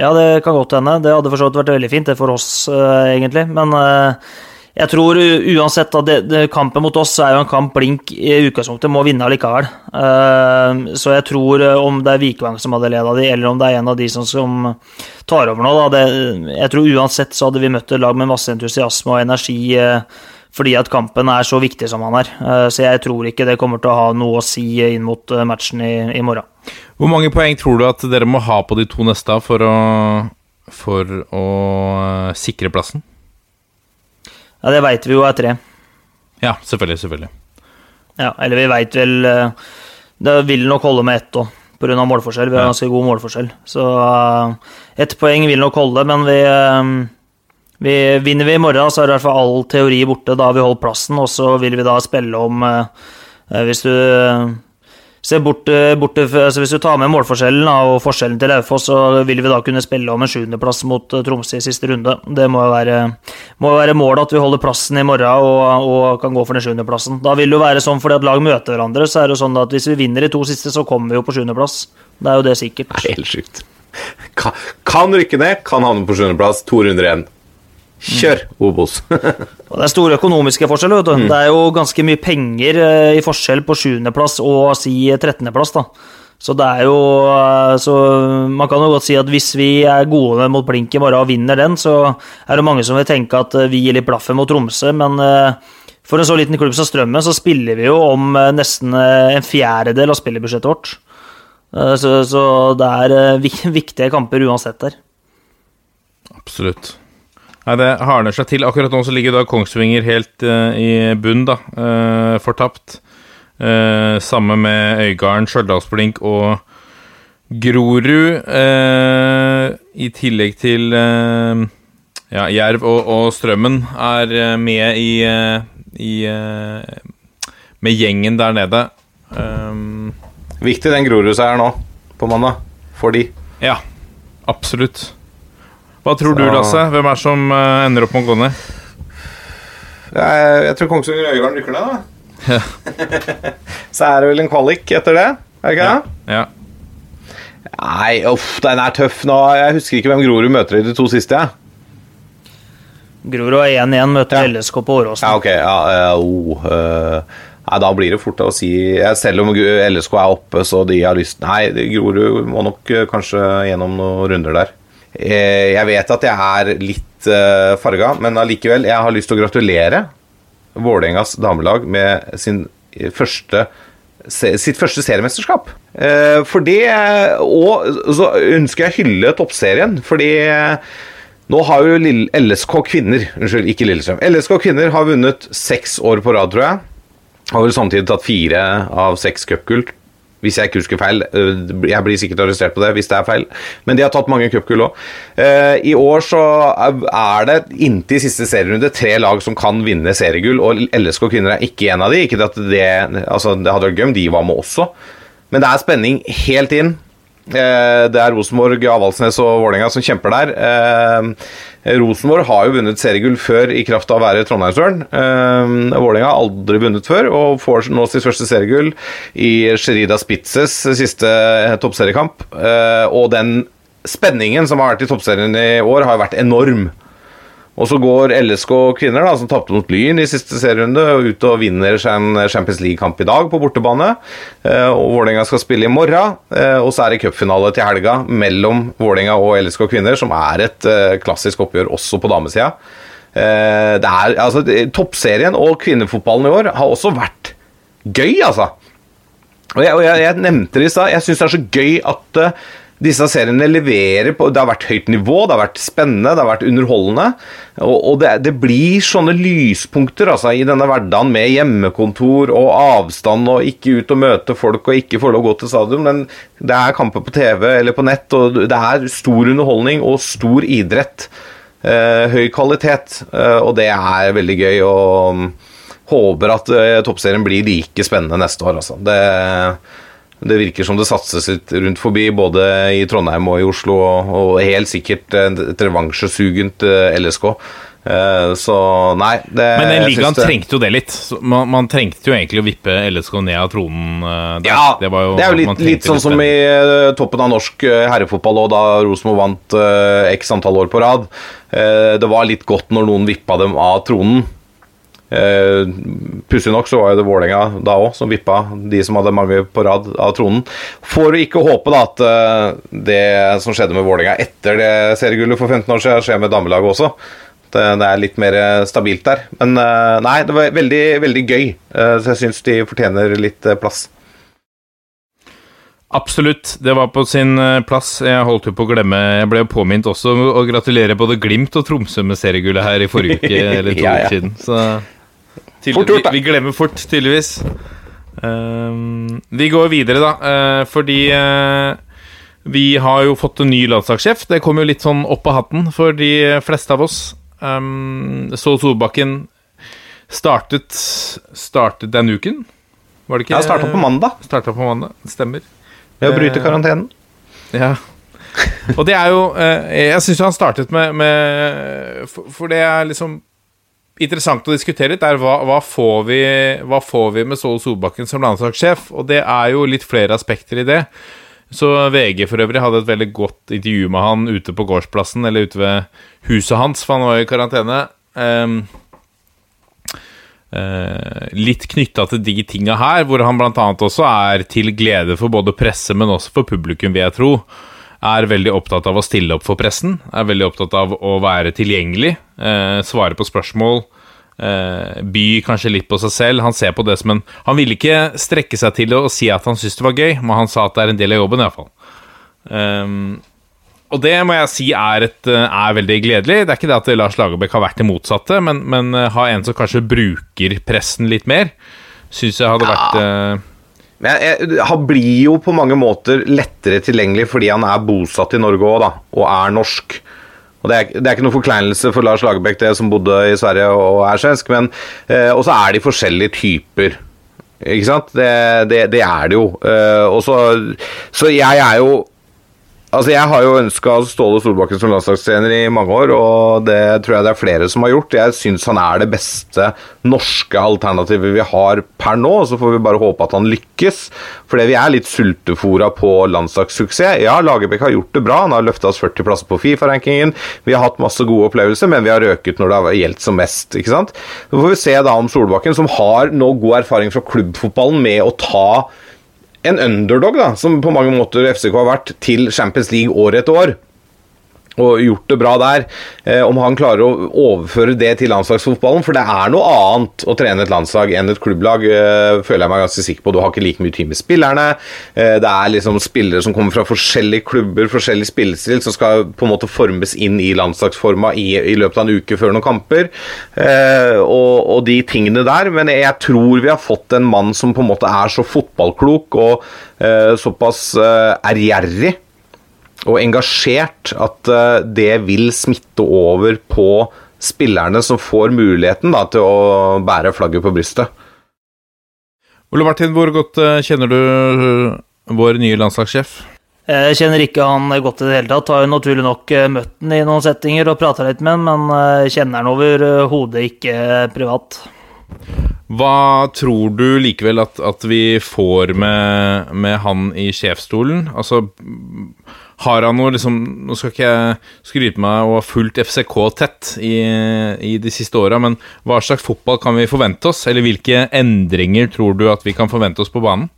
[SPEAKER 2] ja, det kan godt hende. Det hadde for så vidt vært veldig fint, det for oss, eh, egentlig. Men eh, jeg tror uansett at det, det, kampen mot oss er jo en kamp Blink i utgangspunktet må vinne allikevel. Uh, så jeg tror eh, om det er Vikvang som hadde leda de, eller om det er en av de som, som tar over nå, da, det, jeg tror uansett så hadde vi møtt et lag med masse entusiasme og energi. uh, fordi at kampen er så viktig som han er. Uh, Så jeg tror ikke det kommer til å ha noe å si inn mot matchen i, i morgen.
[SPEAKER 1] Hvor mange poeng tror du at dere må ha på de to neste for å, for å sikre plassen?
[SPEAKER 2] Ja, det veit vi jo er tre.
[SPEAKER 1] Ja, selvfølgelig. selvfølgelig.
[SPEAKER 2] Ja, eller vi veit vel eh, Det vil nok holde med ett òg, pga. målforskjell. Vi har
[SPEAKER 1] Ja.
[SPEAKER 2] ganske god målforskjell. Så eh, ett poeng vil nok holde, men vi, eh, vi Vinner vi i morgen, så er i hvert fall all teori borte. Da har vi holdt plassen, og så vil vi da spille om Hvis du ser bort, eh, borte, altså Hvis du tar med målforskjellen og forskjellen til Raufoss, så vil vi da kunne spille om en sjuendeplass mot eh, Tromsø i siste runde. Det må jo være, må være målet at vi holder plassen i morgen og, og kan gå for den sjuendeplassen. Da vil det jo være sånn fordi at lag møter hverandre, så er det jo sånn at hvis vi vinner de to siste, så kommer vi jo på sjuendeplass. Det er jo det sikkert.
[SPEAKER 3] Det er Helt sjukt. Kan, kan rykke ned, kan havne på sjuendeplass. To runder igjen. Kjør, Obos.
[SPEAKER 2] Det er store økonomiske forskjeller. vet du. Det er jo ganske mye penger eh, i forskjell på sjuendeplass og si trettendeplass. Så det er jo eh, Så man kan jo godt si at hvis vi er gode mot Blink i morgen og vinner den, så er det mange som vil tenke at eh, vi gir litt blaffen mot Tromsø, men for en så liten klubb som Strømmen, så spiller vi jo om nesten en fjerdedel av spillerbudsjettet vårt. Så, så det er viktige kamper uansett der.
[SPEAKER 1] Absolutt. Nei, Det hardner seg til. Akkurat nå så ligger da Kongsvinger helt uh, i bunn, da. Uh, fortapt. Uh, samme med Øygarden, Stjørdalsblink og Grorud. I tillegg til ja, Jerv og, og Strømmen er med i, i Med gjengen der nede. Um,
[SPEAKER 3] Viktig den Grorud-seieren nå, på mandag. For de.
[SPEAKER 1] ja, absolutt. Hva tror du, Lasse? Hvem er som eh, ender opp med å gå ned?
[SPEAKER 3] Jeg, jeg tror Kongsvinger og Øygarden rykker ned, da. Så er det vel en kvalik etter det? Er det ikke det?
[SPEAKER 1] Ja.
[SPEAKER 3] Nei, uff, den er tøff nå. Jeg husker ikke hvem Grorud møter i de to siste. jeg.
[SPEAKER 2] Grorud er 1-1, møter
[SPEAKER 3] Ja.
[SPEAKER 2] LSK på Åråsen.
[SPEAKER 3] Ja, ok. Ja, eh, oh, uh, nei, da blir det fort å si Selv om LSK er oppe, så de har lyst Nei, Grorud må nok kanskje gjennom noen runder der. Eh, jeg vet at jeg er litt uh, farga, men allikevel, jeg har lyst til å gratulere Vålerengas damelag med sin eh, første sitt første seriemesterskap. Eh, for det Og så ønsker jeg å hylle toppserien, fordi eh, nå har jo LSK kvinner Unnskyld, ikke Lillestrøm. LSK kvinner har vunnet seks år på rad, tror jeg. Har vel samtidig tatt fire av seks cupgull. Hvis jeg ikke husker feil. Eh, Jeg blir sikkert arrestert på det hvis det er feil. Men de har tatt mange cupgull òg. I år så er det inntil siste serierunde tre lag som kan vinne seriegull, og LSK kvinner er ikke en av de. Ikke at det, altså det hadde vært gøy om de var med også. Men det er spenning helt inn. Eh, Det er Rosenborg, Avaldsnes og Vålerenga som kjemper der. Eh, Rosenborg har jo vunnet seriegull før i kraft av å være Trondheimsøren. Eh, Vålerenga har aldri vunnet før og får nå sitt første seriegull i Sherida Spitzes siste toppseriekamp. Og den spenningen som har vært i toppserien i år, har jo vært enorm. Og så går LSK kvinner, da, som tapte mot Lyn i siste serierunde, ut og vinner en Champions League-kamp i dag på bortebane. Eh, og Vålerenga skal spille i morgen. eh, Og så er det cupfinale til helga mellom Vålerenga og LSK kvinner, som er et eh, klassisk oppgjør også på damesida. Altså, Toppserien og kvinnefotballen i år har også vært gøy, altså. Og jeg, og jeg, jeg nevnte det i stad. Jeg syns det er så gøy at disse seriene leverer på Det har vært høyt nivå, det har vært spennende, det har vært underholdende. Og, og det, det blir sånne lyspunkter altså, i denne hverdagen med hjemmekontor og avstand og ikke ut og møte folk og ikke få lov å gå til stadion. Men det er kamper på TV eller på nett, og det er stor underholdning og stor idrett. Eh, høy kvalitet, eh, og det er veldig gøy. og håper at eh, toppserien blir like spennende neste år. Altså. Det, Det virker som det satses litt rundt forbi, både i Trondheim og i Oslo, og, og helt sikkert et revansjesugent eh, LSK. Eh, så nei det,
[SPEAKER 1] Men den ligaen
[SPEAKER 3] det-
[SPEAKER 1] trengte jo det litt. Man, man trengte jo egentlig å vippe LSK ned av tronen eh, der.
[SPEAKER 3] Ja,
[SPEAKER 1] det, var jo,
[SPEAKER 3] det er jo
[SPEAKER 1] man
[SPEAKER 3] litt, litt sånn som i eh, toppen av norsk eh, herrefotball og da Rosenborg vant uh, x antall år på rad. Uh, det var litt godt når noen vippa dem av tronen. Uh, Pussig nok så var det Vålerenga da òg som vippa de som hadde mange på rad av tronen. Får ikke håpe da at eh, det som skjedde med Vålerenga etter det seriegullet for 15 år siden, skjer med damelaget også. Det, det er litt mer eh, stabilt der. Men eh, nei, det var veldig, veldig gøy. Eh, så jeg syns de fortjener litt eh, plass.
[SPEAKER 1] Absolutt, det var på sin eh, plass. Jeg holdt jo på å glemme Jeg ble påminnet også å gratulere både Glimt og Tromsø med seriegullet her i forrige uke, eller to
[SPEAKER 3] Ja, ja.
[SPEAKER 1] uker siden. Så
[SPEAKER 3] Fort gjort, da.
[SPEAKER 1] vi, vi glemmer fort, tydeligvis. Ehm, vi går videre, da, uh, fordi uh, vi har jo fått en ny landslagssjef. Det kom jo litt sånn opp av hatten for de fleste av oss. Um, så Solbakken startet Startet denne uken, var det ikke?
[SPEAKER 3] Ja, starta på mandag
[SPEAKER 1] Startet på mandag, stemmer.
[SPEAKER 3] Ved å bryte karantenen.
[SPEAKER 1] Ja. Og det er jo eh, Jeg syns han startet med, med for, for det er liksom interessant å diskutere litt, er hva, hva, får vi, hva får vi med Ståle Solbakken som landslagssjef? Og det er jo litt flere aspekter i det. Så VG for øvrig hadde et veldig godt intervju med han ute på gårdsplassen, eller ute ved huset hans, for han var i karantene. Um, Uh, litt knytta til de tinga her, hvor han annet også er til glede for både presse, men også for publikum, vil jeg tro. Er veldig opptatt av å stille opp for pressen. Er veldig opptatt av å være tilgjengelig. Eh, svare på spørsmål. Eh, by kanskje litt på seg selv. Han ser på det som en Han ville ikke strekke seg til å si at han syntes det var gøy, men han sa at det er en del av jobben, iallfall. Um, og det må jeg si er, et, eh, er veldig gledelig. Det er ikke det at Lars Lagerbäck har vært det motsatte, men, men eh, ha en som kanskje bruker pressen litt mer, syns jeg hadde vært eh,
[SPEAKER 3] Men jeg, jeg, han blir jo på mange måter lettere tilgjengelig fordi han er bosatt i Norge òg, da, og er norsk. Og det er, det er ikke noen forkleinelse for Lars Lagerbäck, det som bodde i Sverige og er svensk, men eh, Og så er de forskjellige typer. Ikke sant? Det, det, det er det jo. Eh, og så, så jeg er jo Altså, Jeg har jo ønska Ståle Solbakken som landslagstrener i mange år, og det tror jeg det er flere som har gjort. Jeg syns han er det beste norske alternativet vi har per nå. Så får vi bare håpe at han lykkes. Fordi vi er litt sultefora på landslagssuksess. Ja, Lagerbäck har gjort det bra. Han har løfta oss 40 plasser på Fifa-rankingen. Vi har hatt masse gode opplevelser, men vi har røket når det har gjeldt som mest. ikke sant? Så får vi se da om Solbakken, som har nå god erfaring fra klubbfotballen med å ta en underdog, da, som på mange måter FCK har vært, til Champions League år etter år. Og gjort det bra der. Eh, om han klarer å overføre det til landslagsfotballen. For det er noe annet å trene et landslag enn et klubblag, eh, føler jeg meg ganske sikker på. Du har ikke like mye tid med spillerne. Eh, det er liksom spillere som kommer fra forskjellige klubber, forskjellig spillestil, som skal på en måte formes inn i landslagsforma i, i løpet av en uke før noen kamper. Eh, og, og de tingene der. Men jeg tror vi har fått en mann som på en måte er så fotballklok og eh, såpass eh, ærgjerrig og engasjert at eh, det vil smitte over på spillerne som får muligheten da, til å bære flagget på brystet.
[SPEAKER 1] Ole Martin, hvor godt eh, kjenner du eh, vår nye landslagssjef?
[SPEAKER 2] Jeg kjenner ikke han godt i det hele tatt. Har jo naturlig nok møtt han i noen settinger og prata litt med han, men kjenner han overhodet ikke privat.
[SPEAKER 1] Hva tror du likevel at, at vi får med, med han i sjefsstolen? Altså, har han noe liksom Nå skal ikke jeg skryte meg å ha fulgt FCK tett i, i de siste åra, men hva slags fotball kan vi forvente oss? Eller hvilke endringer tror du at vi kan forvente oss på banen?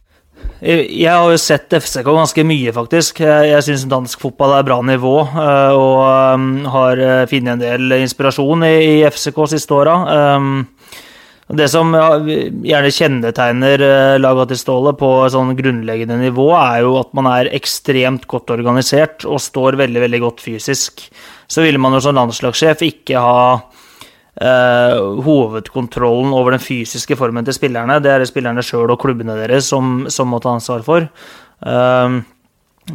[SPEAKER 2] Jeg har jo sett FCK ganske mye, faktisk. Jeg, syns dansk fotball er bra nivå, eh, og um, har eh, funnet en del inspirasjon i, FCK siste åra. Det som gjerne kjennetegner eh, laga til Ståle på sånn grunnleggende nivå, er jo at man er ekstremt godt organisert og står veldig, veldig godt fysisk. Så ville man jo som landslagssjef ikke ha eh, hovedkontrollen over den fysiske formen til spillerne. Det er det spillerne sjøl og klubbene deres som, som må ta ansvar for. Eh,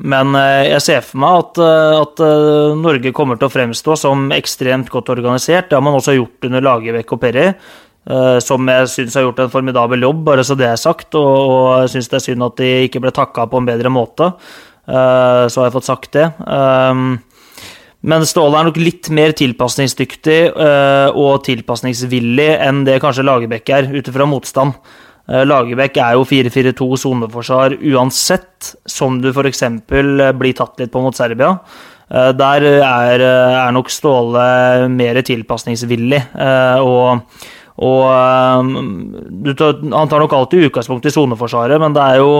[SPEAKER 2] men jeg ser for meg at, eh, at eh, Norge kommer til å fremstå som ekstremt godt organisert. Det har man også gjort under Lagerbäck og Perry. Eh, som jeg syns har gjort en formidabel jobb, bare så det er sagt. Og, og jeg syns det er synd at de ikke ble takka på en bedre måte. Eh, så har jeg fått sagt det. Um, men Ståle er nok litt mer tilpasningsdyktig og tilpasningsvillig enn det kanskje Lagerbäck er, ut ifra motstand. Lagerbäck er jo 4-4-2 soneforsvar uansett, som du f.eks. blir tatt litt på mot Serbia. Der er, er, nok Ståle mer tilpasningsvillig. og og tar, Han tar nok alltid utgangspunkt i soneforsvaret, men det er jo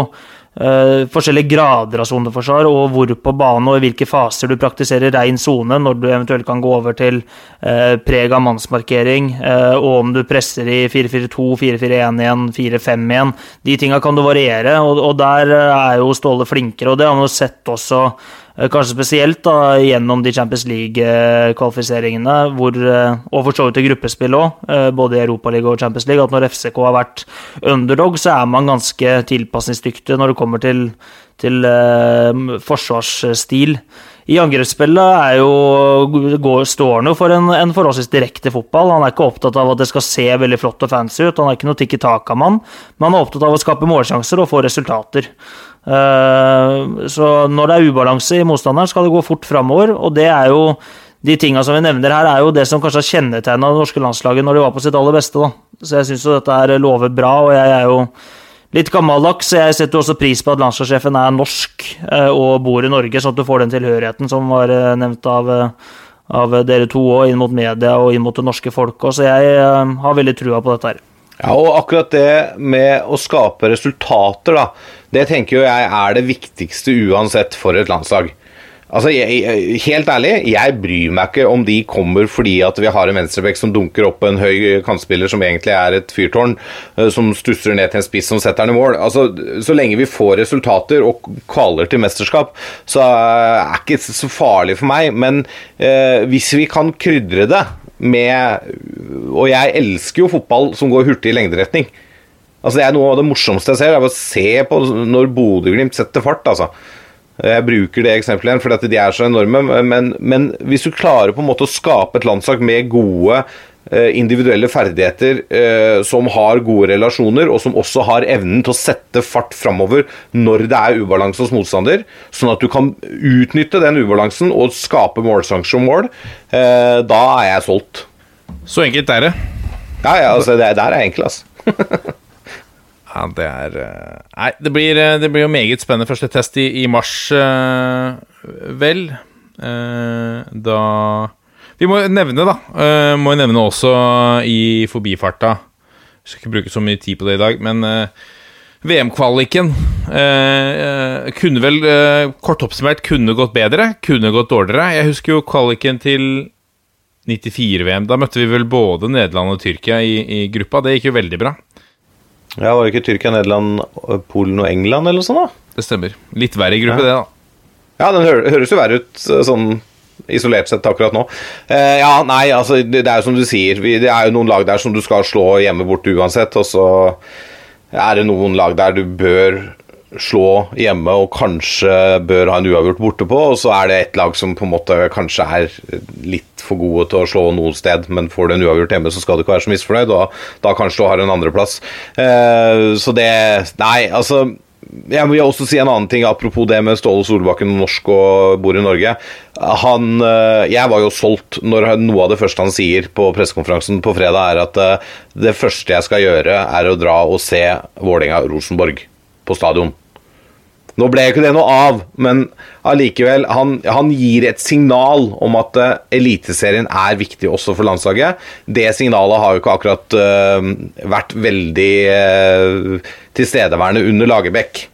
[SPEAKER 2] Uh, forskjellige grader av soneforsvar, og hvor på banen og i hvilke faser du praktiserer rein sone, når du eventuelt kan gå over til uh, preg av mannsmarkering, uh, og om du presser i 4-4-2, 4-4-1 igjen, 5 igjen. De tinga kan du variere, og, og der er jo Ståle flinkere, og det har man jo sett også kanskje spesielt da, gjennom de Champions League-kvalifiseringene, eh, og for så vidt i gruppespill òg, eh, både i Europaligaen og Champions League, at når FCK har vært underdog, så er man ganske tilpasningsdyktig når det kommer til, til uh, forsvarsstil. I angrepsspillet jo, står han jo for en, en, forholdsvis direkte fotball. Han er ikke opptatt av at det skal se veldig flott og fancy ut, han er ikke noe tikki taka-mann, men han er opptatt av å skape målsjanser og få resultater. Uh, så når det er ubalanse i motstanderen, skal det gå fort framover, og det er jo de tinga som vi nevner her, er jo det som kanskje har kjennetegna det norske landslaget når de var på sitt aller beste. Da. Så jeg syns jo dette her lover bra, og jeg er jo litt gammeldags. Jeg setter også pris på at landslagssjefen er norsk eh, og bor i Norge, sånn at du får den tilhørigheten som var eh, nevnt av, av dere to òg, inn mot media og inn mot det norske folk. Så jeg har veldig trua på dette her.
[SPEAKER 3] Ja, og akkurat det med å skape resultater, da, det tenker jeg er det viktigste uansett for et landslag. Altså, jeg, Helt ærlig, jeg bryr meg ikke om de kommer fordi at vi har en venstrebekk som dunker opp en høy kantspiller som egentlig er et fyrtårn, eh, som stusser ned til en spiss som setter den i mål. Altså, Så lenge vi får resultater og kvaler til mesterskap, så er det ikke så farlig for meg. Men eh, hvis vi kan krydre det med Og jeg elsker jo fotball som går hurtig i lengderetning. Altså Det er noe av det morsomste jeg ser. Det er å se på når Bodø-Glimt setter fart. altså. Jeg bruker det eksempelet igjen fordi de er så enorme. Men, men, hvis du klarer på en måte å skape et landslag med gode eh, individuelle ferdigheter, eh, som har gode relasjoner, og som også har evnen til å sette fart framover når det er ubalanse hos motstander, sånn at du kan utnytte den ubalansen og skape målsjanser og mål, eh, da er jeg solgt.
[SPEAKER 1] Så enkelt er det?
[SPEAKER 3] Ja, ja altså, det, der er enkelt, altså.
[SPEAKER 1] Ja, det er eh, Nei, det blir, eh, det blir jo meget spennende første test i, i mars, uh, vel. Da Vi må nevne, da. Må nevne også i forbifarta Jeg skal ikke bruke så mye tid på det i dag, men VM-kvaliken kunne vel, kort oppsummert, kunne gått bedre, kunne gått dårligere. Jeg husker jo kvaliken til 94-VM. Da møtte vi vel både Nederland og Tyrkia i, i gruppa. Det gikk jo veldig bra.
[SPEAKER 3] Ja, Var det ikke Tyrkia, Nederland, Polen og England eller noe sånt? da?
[SPEAKER 1] Det stemmer. Litt verre gruppe, ja. det, da.
[SPEAKER 3] Ja, den høres jo verre ut eh, sånn isolert sett akkurat nå. Eh, ja, nei, altså, det, det er jo som du sier. Vi, det er jo noen lag der som du skal slå hjemme borte uansett, og så er det noen lag der du bør slå hjemme og kanskje bør ha en uavgjort borte på, og så er det et lag som på en måte kanskje er litt for gode til å slå noe sted, men får du en uavgjort hjemme, så skal du ikke være så misfornøyd, og da kanskje du har en andreplass. Eh, så det Nei, altså jeg vil også si en annen ting apropos det med Ståle Solbakken, norsk og bor i Norge. Han, eh, jeg var jo solgt når noe av det første han sier på pressekonferansen på fredag, er at eh, det første jeg skal gjøre, er å dra og se Vålerenga-Rosenborg på stadion. Nå ble ikke det noe av, men allikevel, han, han, gir et signal om at uh, Eliteserien er viktig også for landslaget. Det signalet har jo ikke akkurat uh, vært veldig uh, tilstedeværende under Lagerbäck.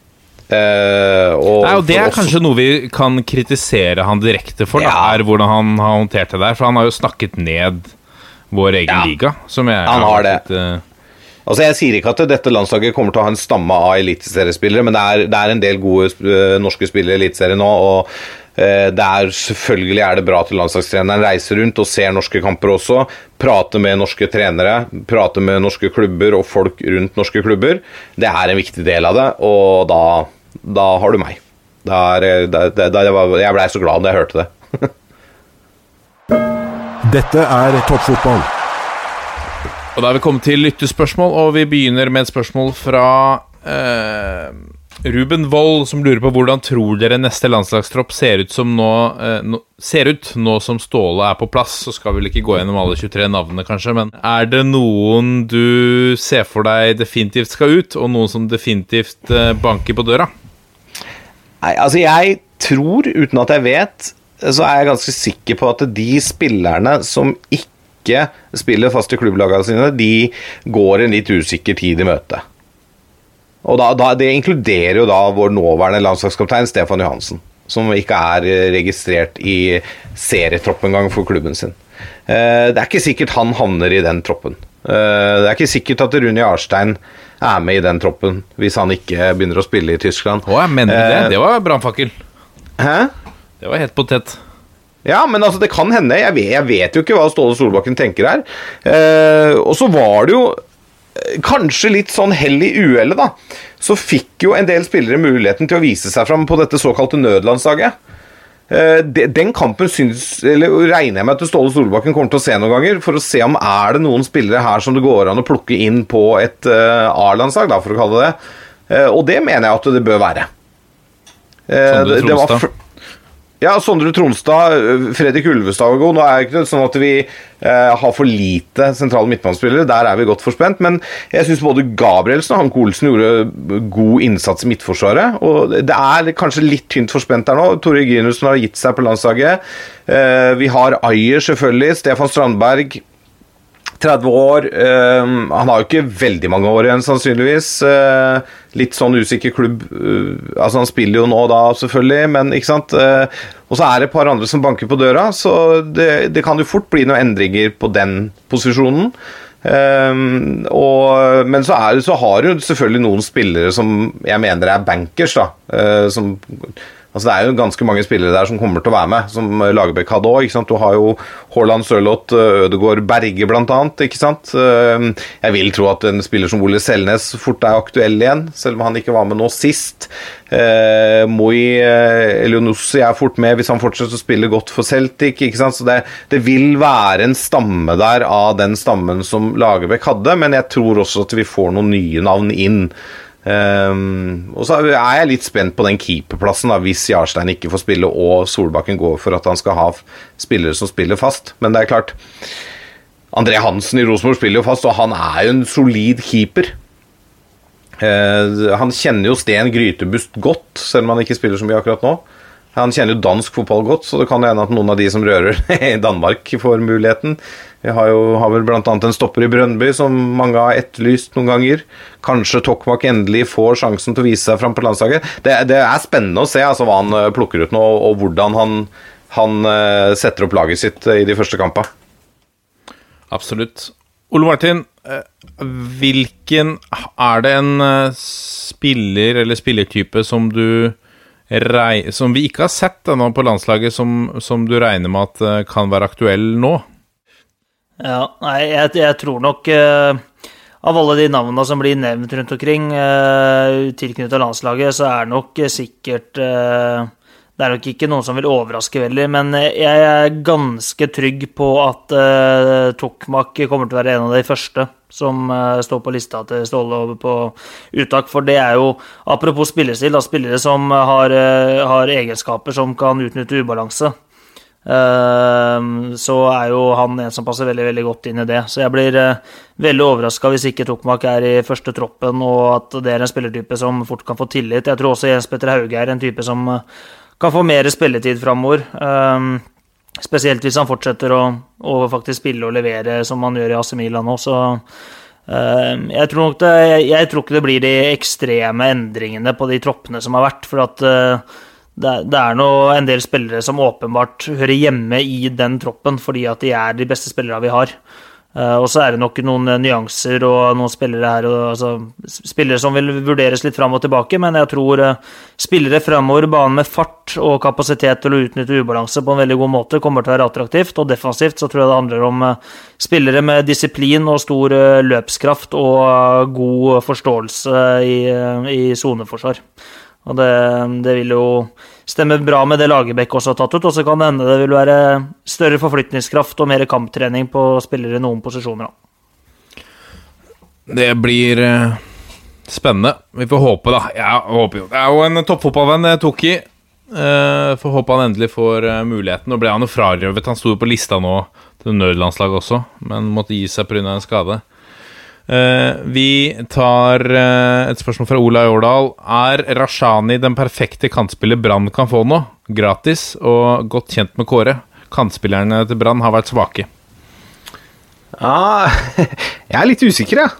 [SPEAKER 1] Og Nei, og Det er oss... kanskje noe vi kan kritisere han direkte for, ja. er hvordan han har håndtert det der. For han har jo snakket ned vår egen ja. liga. Som jeg
[SPEAKER 3] han har det. Litt, Altså Jeg sier ikke at dette landslaget kommer til å ha en stamme av eliteseriespillere, men det er, det er, en del gode uh, norske spillere i Eliteserien nå. og uh, det er, Selvfølgelig er det bra at landslagstreneren reiser rundt og ser norske kamper også. Prater med norske trenere, prater med norske klubber og folk rundt norske klubber. Det er en viktig del av det, og da, da har du meg. Der, der, der, jeg blei så glad da jeg hørte det.
[SPEAKER 5] Dette er toppfotball.
[SPEAKER 1] Og da er vi kommet til lyttespørsmål, og vi begynner med et spørsmål fra eh, Ruben Wold, som lurer på hvordan tror dere neste landslagstropp ser ut som nå eh, nå- Ser ut nå som Ståle er på plass. Så skal vi vel ikke gå gjennom alle 23 navnene, kanskje, men er det noen du ser for deg definitivt skal ut, og noen som definitivt eh, banker på døra?
[SPEAKER 3] Nei, altså jeg tror, uten at jeg vet, så er jeg ganske sikker på at de spillerne som ikke spiller fast i klubblagene sine, de går en litt usikker tid i møte. Og da, da, Det inkluderer jo da vår nåværende landslagskaptein Stefan Johansen, som ikke er eh, registrert i serietropp engang for klubben sin. Eh, Det er ikke sikkert han havner i den troppen. Eh, Det er ikke sikkert at Rune Jarstein er med i den troppen hvis han ikke begynner å spille i Tyskland.
[SPEAKER 1] Å, jeg mener
[SPEAKER 3] du
[SPEAKER 1] det. Det var brannfakkel.
[SPEAKER 3] Hæ?
[SPEAKER 1] Det var helt potet.
[SPEAKER 3] Ja, men altså, det kan hende. Jeg vet, jeg vet jo ikke hva Ståle Solbakken tenker her. Eh, og så var det jo eh, kanskje litt sånn hell i uhellet, da. Så fikk jo en del spillere muligheten til å vise seg fram på dette såkalte nødlandslaget. Eh, de- Den kampen syns, eller regner jeg med at Ståle Solbakken kommer til å se noen ganger, for å se om er det noen spillere her som det går an å plukke inn på et eh, A-landslag, da, for å kalle det det. Eh, Og det mener jeg at det bør være. Eh,
[SPEAKER 1] tror,
[SPEAKER 3] det- det var ja, Sondre Tronstad, Fredrik Ulvestad og god. Nå er det ikke sånn at vi eh, har for lite sentrale midtbanespillere. Der er vi godt forspent. Men jeg syns både Gabrielsen og Hanke Olsen gjorde god innsats i Midtforsvaret. Og det er kanskje litt tynt forspent der nå. Tore Ginussen har gitt seg på landslaget. Eh, vi har Ayer, selvfølgelig. Stefan Strandberg. 30 år. eh, han har jo ikke veldig mange år igjen, sannsynligvis. Eh, litt sånn usikker klubb. eh, altså Han spiller jo nå da, selvfølgelig, men ikke sant. Eh, og så er det et par andre som banker på døra, så det, det kan jo fort bli noen endringer på den posisjonen. Um, og, men så, er så har du selvfølgelig noen spillere som jeg mener er bankers, da. som Altså Det er jo ganske mange spillere der som kommer til å være med, som Lagerbäck hadde òg. Du har jo Haaland, Sørloth, Ødegaard, Berge bl.a. Jeg vil tro at en spiller som Ole Selnes fort er aktuell igjen, selv om han ikke var med nå sist. Eh, Moi Elionussi er fort med hvis han fortsetter å spille godt for Celtic. ikke sant? Så det, det vil være en stamme der av den stammen som Lagerbäck hadde, men jeg tror også at vi får noen nye navn inn. Ehm, og så er jeg litt spent på den keeperplassen, da, hvis Jarstein ikke får spille og Solbakken går for at han skal ha spillere som spiller fast. Men det er klart André Hansen i Rosenborg spiller jo fast, og han er jo en solid keeper. Uh, han kjenner jo Sten Grytebust godt, selv om han ikke spiller så mye akkurat nå. Han kjenner jo dansk fotball godt, så det kan hende at noen av de som rører i Danmark, får muligheten. Vi har jo har vel bl.a. en stopper i Brøndby som mange har etterlyst noen ganger. Kanskje Tokmak endelig får sjansen til å vise seg fram på landslaget. Det, det er spennende å se altså, hva han eh, plukker ut nå, og hvordan han, han eh, setter opp laget sitt eh, i de første kampene.
[SPEAKER 1] Absolutt. Ole Martin, hvilken Er det en spiller eller spillertype som du Som vi ikke har sett ennå på landslaget, som, som du regner med at kan være aktuell nå?
[SPEAKER 2] Ja, nei, jeg, jeg tror nok uh, av alle de navnene som blir nevnt rundt omkring uh, tilknyttet landslaget, så er nok eh, sikkert uh, Det er nok ikke noen som vil overraske veldig, men eh, jeg er ganske trygg på at uh, Tokmak kommer til å være en av de første som eh, står på lista til Ståle på uttak. For det er jo, apropos spillestil, da, spillere som har, eh, har egenskaper som kan utnytte ubalanse. Ehm, så er jo han en som passer veldig veldig godt inn i det. Så jeg blir eh, veldig overraska hvis ikke Tokmak er i første troppen, og at det er en spillertype som fort kan få tillit. Jeg tror også Jens Petter Hauge er en type som eh, kan få mer spilletid framover. Ehm, spesielt hvis han fortsetter å, å faktisk spille og levere som han gjør i AC Milan nå. Så ehm, jeg tror nok det, jeg, jeg tror ikke det blir de ekstreme endringene på de troppene som har vært. for at eh, det, er nå en del spillere som åpenbart hører hjemme i den troppen, fordi at de er de beste spillerne vi har. Eh, og så er det nok noen eh, nyanser og noen spillere her altså, Spillere som vil vurderes litt fram og tilbake, men jeg tror eh, spillere framover, banen med fart og kapasitet til å utnytte ubalanse på en veldig god måte, kommer til å være attraktivt. Og defensivt så tror jeg det handler om spillere med disiplin og stor løpskraft og god forståelse i, i soneforsvar. Og det, det vil jo stemme bra med det Lagerbäck også har tatt ut. Og så kan det hende det vil være større forflytningskraft og mer kamptrening på spillere i noen posisjoner.
[SPEAKER 1] Det blir eh, spennende. Vi får håpe, da. Jeg håper jo. Det er jo en toppfotballvenn, eh, Toki. Uh, får håpe han endelig får uh, muligheten. Nå ble han jo frarøvet. Han sto jo på lista nå til nødlandslaget også, men måtte gi seg pga. en skade. Uh, vi tar et spørsmål fra Ola Jårdal. Er Rashani den perfekte kantspiller Brann kan få nå? Gratis og godt kjent med Kåre. Kantspillerne til Brann har vært svake.
[SPEAKER 3] Ja, jeg er litt usikker, jeg.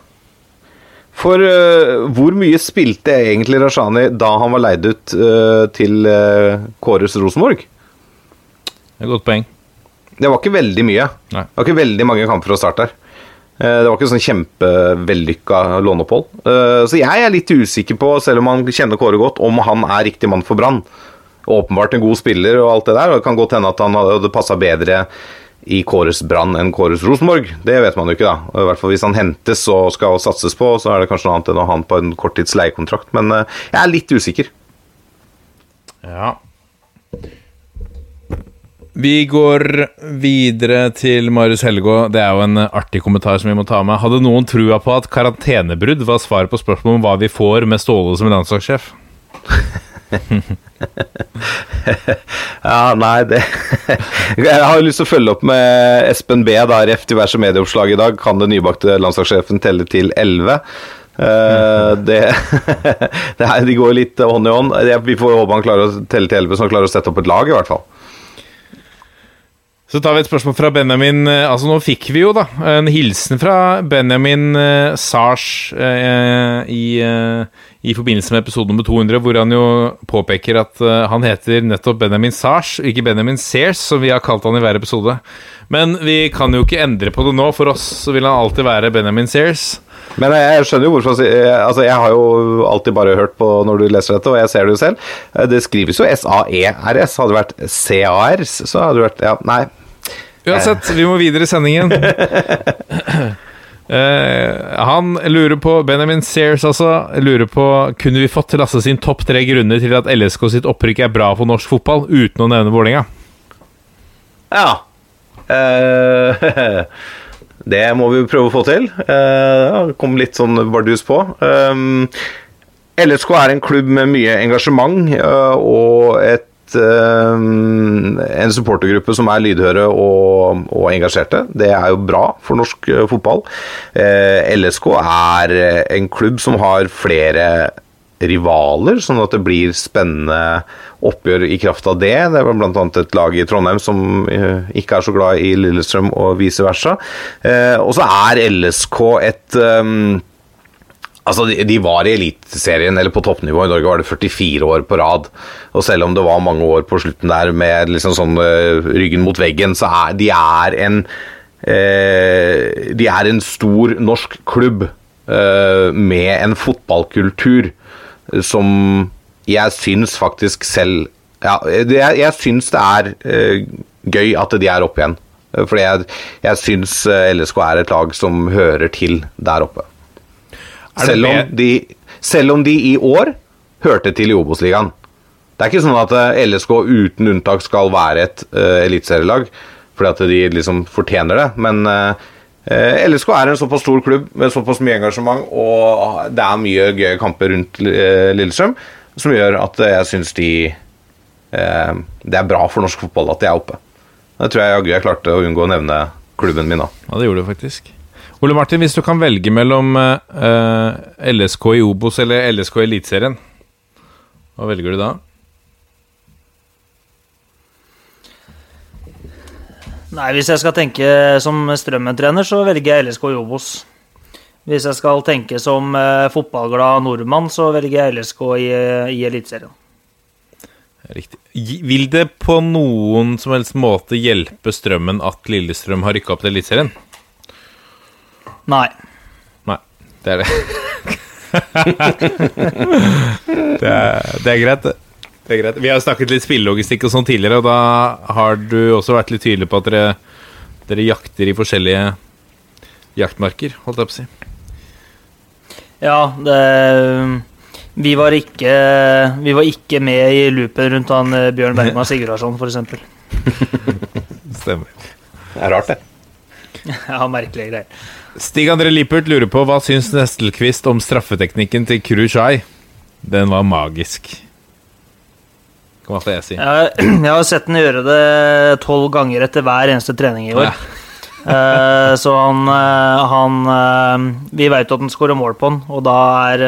[SPEAKER 3] For uh, hvor mye spilte egentlig Rashani da han var leid ut uh, til uh, Kåres Rosenborg?
[SPEAKER 1] Det er et godt poeng.
[SPEAKER 3] Det var ikke veldig mye.
[SPEAKER 1] Nei.
[SPEAKER 3] Det var ikke veldig mange kamper å starte der. Det var ikke sånn kjempevellykka låneopphold. Så jeg er litt usikker på, selv om man kjenner Kåre godt, om han er riktig mann for Brann. Åpenbart en god spiller og alt det der, og det kan godt hende at han hadde passa bedre i Kåres Brann enn Kåres Rosenborg. Det vet man jo ikke, da. I hvert fall Hvis han hentes og skal satses på, så er det kanskje noe annet enn å ha han på en korttids. Men uh, jeg er litt usikker.
[SPEAKER 1] Ja. Vi går videre til Marius Helgå. Det er jo en artig kommentar som vi må ta med. Hadde noen trua på at karantenebrudd var svaret på spørsmålet om hva vi får med Ståle som landslagssjef?
[SPEAKER 3] ja, nei, det Jeg har jo lyst til å følge opp med Espen B. da, ref diverse medieoppslag i dag. Kan den nybakte landslagssjefen telle til 11? Uh, eh, det, det her, De går litt hånd i hånd. Vi får håpe han klarer å telle til 11, så han klarer å sette opp et lag, i hvert fall.
[SPEAKER 1] Så tar vi et spørsmål fra Benjamin. Eh, altså Nå fikk vi jo da en hilsen fra Benjamin uh, Sars eh, i, eh, i, forbindelse med episode nummer 200, hvor han jo påpeker at han heter nettopp Benjamin Sars, ikke Benjamin Sears, som vi har kalt han i hver episode. Men vi kan jo ikke endre på det nå. For oss så vil han alltid være Benjamin Sears.
[SPEAKER 3] Men jeg skjønner jo hvorfor Altså, jeg har jo alltid bare hørt på når du leser dette, og jeg ser det jo selv. Det skrives jo S-A-E-R-S. Hadde det vært C-A-R-S, så hadde det vært Ja, nei.
[SPEAKER 1] Uansett, vi må videre i sendingen. Uh, han lurer på Benjamin Sears altså lurer på Kunne vi fått til Lasse sin topp tre grunner til at LSK sitt opprykk er bra for norsk fotball, uten å nevne Vålerenga?
[SPEAKER 3] Ja. Uh, det må vi prøve å få til. Uh, kom litt sånn bardus på. Um, LSK er en klubb med mye engasjement og et en supportergruppe som er lydhøre og, og, engasjerte. Det er jo bra for norsk eh, fotball. Eh, LSK er en klubb som har flere rivaler, sånn at det blir spennende oppgjør i kraft av det. Det var bl.a. et lag i Trondheim som ikke er så glad i Lillestrøm, og vice versa. Og så er LSK et Altså, de, de var i Eliteserien, eller på toppnivå. I Norge var det 44 år på rad. Og selv om det var mange år på slutten der med liksom sånn uh, ryggen mot veggen, så er de er en uh, De er en stor norsk klubb uh, med en fotballkultur som jeg syns faktisk selv Ja, det, jeg, jeg syns det er gøy at de er oppe igjen. Fordi jeg, jeg syns LSK er et lag som hører til der oppe. Selv om, de, selv om de i år hørte til i Obos-ligaen. Det er ikke sånn at eh, LSK uten unntak skal være et uh, eliteserielag fordi at de liksom fortjener det, men uh, eh, LSK er en såpass stor klubb med såpass mye engasjement, og det er mye gøye kamper rundt uh, Lillestrøm som gjør at jeg syns de uh, Det er bra for norsk fotball at de er oppe. Det tror jeg jaggu jeg klarte å unngå å nevne klubben min nå.
[SPEAKER 1] Ja, det gjorde du faktisk. Ole Martin, hvis du kan velge mellom uh, eh, LSK i Obos eller LSK i Eliteserien, hva velger du da?
[SPEAKER 2] Nei, Hvis jeg skal tenke som Strømmen-trener, så velger jeg LSK i Obos. Hvis jeg skal tenke som uh, fotballglad nordmann, så velger jeg LSK i, i Eliteserien.
[SPEAKER 1] Riktig. Vil det på noen som helst måte hjelpe Strømmen at Lillestrøm har rykka opp til Eliteserien?
[SPEAKER 2] Nei.
[SPEAKER 1] Nei. Det er det. det, er, det, er, greit, det. er greit. Vi har snakket litt spillelogistikk og sånn tidligere, og da har du også vært litt tydelig på at dere, dere jakter i forskjellige jaktmarker, holdt jeg på å si.
[SPEAKER 2] Ja, det vi var, ikke, vi var ikke med i loopen rundt han eh, Bjørn Bergman Sigurdarsson, f.eks.
[SPEAKER 1] Stemmer.
[SPEAKER 3] Det er rart, det.
[SPEAKER 2] Ja, merkelige greier.
[SPEAKER 1] Stig André Lippert lurer på hva syns Nestelquist om straffeteknikken til Krushai. Den var magisk. Hva skal jeg si?
[SPEAKER 2] Jeg, har sett den gjøre det tolv ganger etter hver eneste trening i år.
[SPEAKER 1] Ja.
[SPEAKER 2] Eh, så han, eh, han eh, Vi veit at han skårer mål på den, og da er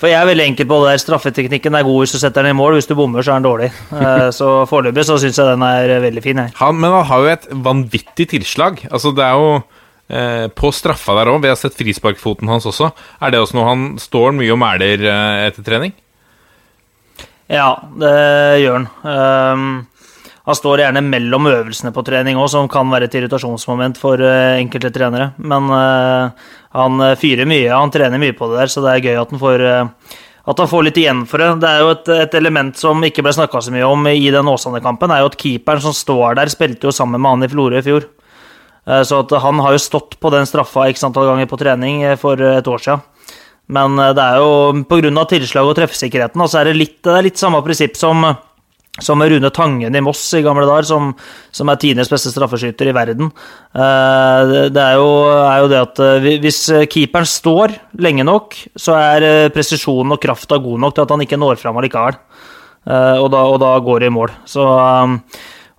[SPEAKER 2] For jeg er veldig enkel på det der. Straffeteknikken er god hvis du setter den i mål. Hvis du bommer, så er den dårlig. Så foreløpig så syns jeg den er veldig fin. Jeg.
[SPEAKER 1] Han, men han har jo et vanvittig tilslag. Altså, det er jo eh, På straffa der òg, vi har sett frisparkfoten hans også. Er det også noe han står mye og mæler eh, etter trening?
[SPEAKER 2] Ja, det gjør han. Um, han står gjerne mellom øvelsene på trening òg, som kan være et irritasjonsmoment for eh, enkelte trenere. Men uh, han fyrer mye, han trener mye på det der, så det er gøy at han får, uh, at han får litt igjen for det. Det er jo et, et element som ikke ble snakka så mye om i den Åsane-kampen, er jo at keeperen som står der, spilte jo sammen med han i Florø i fjor. Eh, Så han har jo stått på den straffa x antall ganger på trening eh, for et år siden. Men eh, det er jo pga. tilslag og treffsikkerheten, så er det litt, det er litt samme prinsipp som, som Rune Tangen i Moss i gamle dager, som, som er tidenes beste straffeskyter i verden. Eh, det- er jo, er jo det at eh, hvis keeperen står lenge nok, så er eh, presisjonen og krafta god nok til at han ikke når fram allikevel. Eh, Og da, og da går det i mål. Så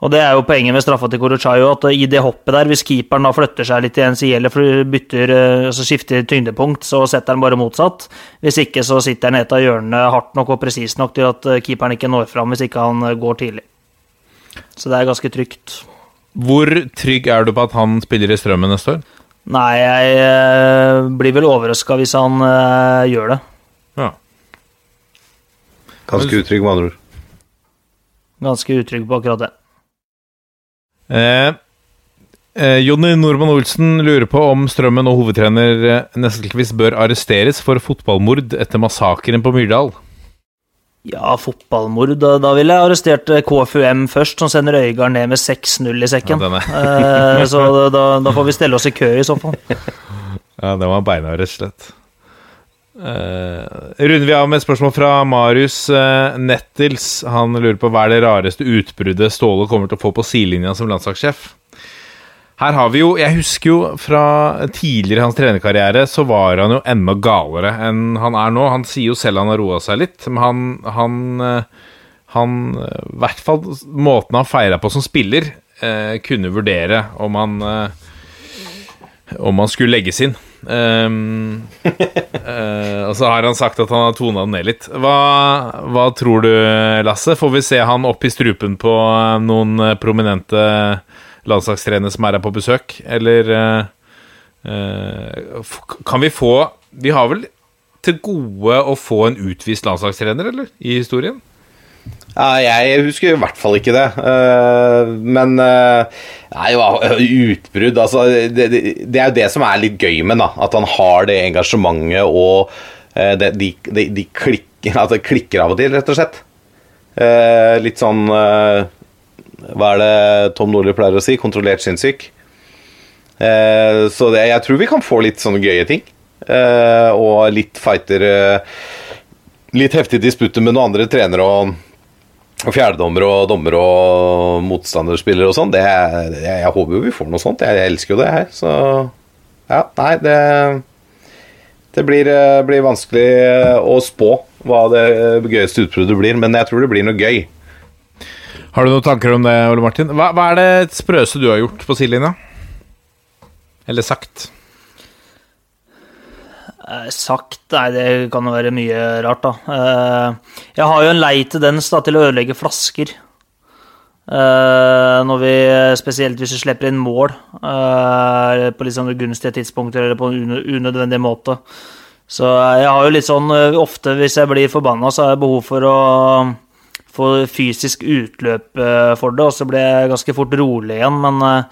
[SPEAKER 2] og det er jo poenget med straffa til Korochayo, at i det hoppet der, hvis keeperen da flytter seg litt i en side, eller bytter, eh, altså skifter tyngdepunkt, så setter han bare motsatt. Hvis ikke så sitter han i et av hjørnene hardt nok og presist nok til at eh, keeperen ikke når fram hvis ikke han eh, går tidlig. Så det er ganske trygt.
[SPEAKER 1] Hvor trygg er du på at han spiller i Strømmen neste år?
[SPEAKER 2] Nei, jeg blir vel overraska hvis han øh, gjør det.
[SPEAKER 1] Ja.
[SPEAKER 3] Ganske utrygg, med andre ord.
[SPEAKER 2] Ganske utrygg på akkurat det.
[SPEAKER 1] Eh, eh, Jonny Normann Olsen lurer på om Strømmen og hovedtrener Nesselquist bør arresteres for fotballmord etter massakren på Myrdal.
[SPEAKER 2] Ja, fotballmord. Da, da ville jeg arrestert eh, KFUM først, som sender Øygard ned med 6-0 i sekken.
[SPEAKER 1] er-
[SPEAKER 2] Eh, så da, da får vi stelle oss i kø, i så fall.
[SPEAKER 1] Ja, den var beina, rett og slett. Eh, runder vi av med et spørsmål fra Marius uh, Nettils. Han lurer på hva er det rareste utbruddet Ståle kommer til å få på sidelinja som landslagssjef. Her har vi jo Jeg husker jo fra tidligere i hans trenerkarriere, så var han jo enda galere enn han er nå. Han sier jo selv han har roa seg litt, men han Han, eh, han eh, I hvert fall måten han feira på som spiller, eh, kunne vurdere om han eh, om han skulle legges inn. Ehm, uh, og så har han sagt at han har tona den ned litt. Hva, hva tror du, Lasse? Får vi se han opp i strupen på eh, noen eh, prominente landslagstrenere som er her på besøk, eller uh, Kan vi få Vi har vel til gode å få en utvist landslagstrener, eller? I historien?
[SPEAKER 3] Jeg husker i hvert fall ikke det. Eh, men uh, Nei, utbrudd Altså, det, det, det er jo det som er litt gøy med da. At han har det engasjementet og eh, det, de, de, de klikker, at det klikker av og til, rett og slett. Eh, litt sånn eh, Hva er det Tom Nordli pleier å si? Kontrollert sinnssyk. Eh, så jeg tror vi kan få litt sånne gøye ting. Eh, og litt fighter eh, Litt heftige disputter med noen andre trenere og og fjerdedommer og dommer og motstanderspillere og sånn, det Jeg håper jo vi får noe sånt. Jeg, jeg elsker jo det her. Så ja, nei, det Det blir, eh, blir vanskelig eh, å spå hva det gøyeste utbruddet blir, men jeg tror det blir noe gøy.
[SPEAKER 1] Har du noen tanker om det, Ole Martin? Hva, hva er det sprøeste du har gjort på sidelinja? Eller sagt?
[SPEAKER 2] Eh, Sagt Nei, det kan jo være mye rart, da. Eh, Jeg har jo en lei tendens til å ødelegge flasker. Eh, Når vi, spesielt hvis vi slipper inn mål på litt sånn ugunstige tidspunkter eller på en unødvendig måte. Så jeg har jo litt sånn Ofte hvis jeg blir forbanna, så har jeg behov for å få fysisk utløp for det, og så blir jeg ganske fort rolig igjen. Men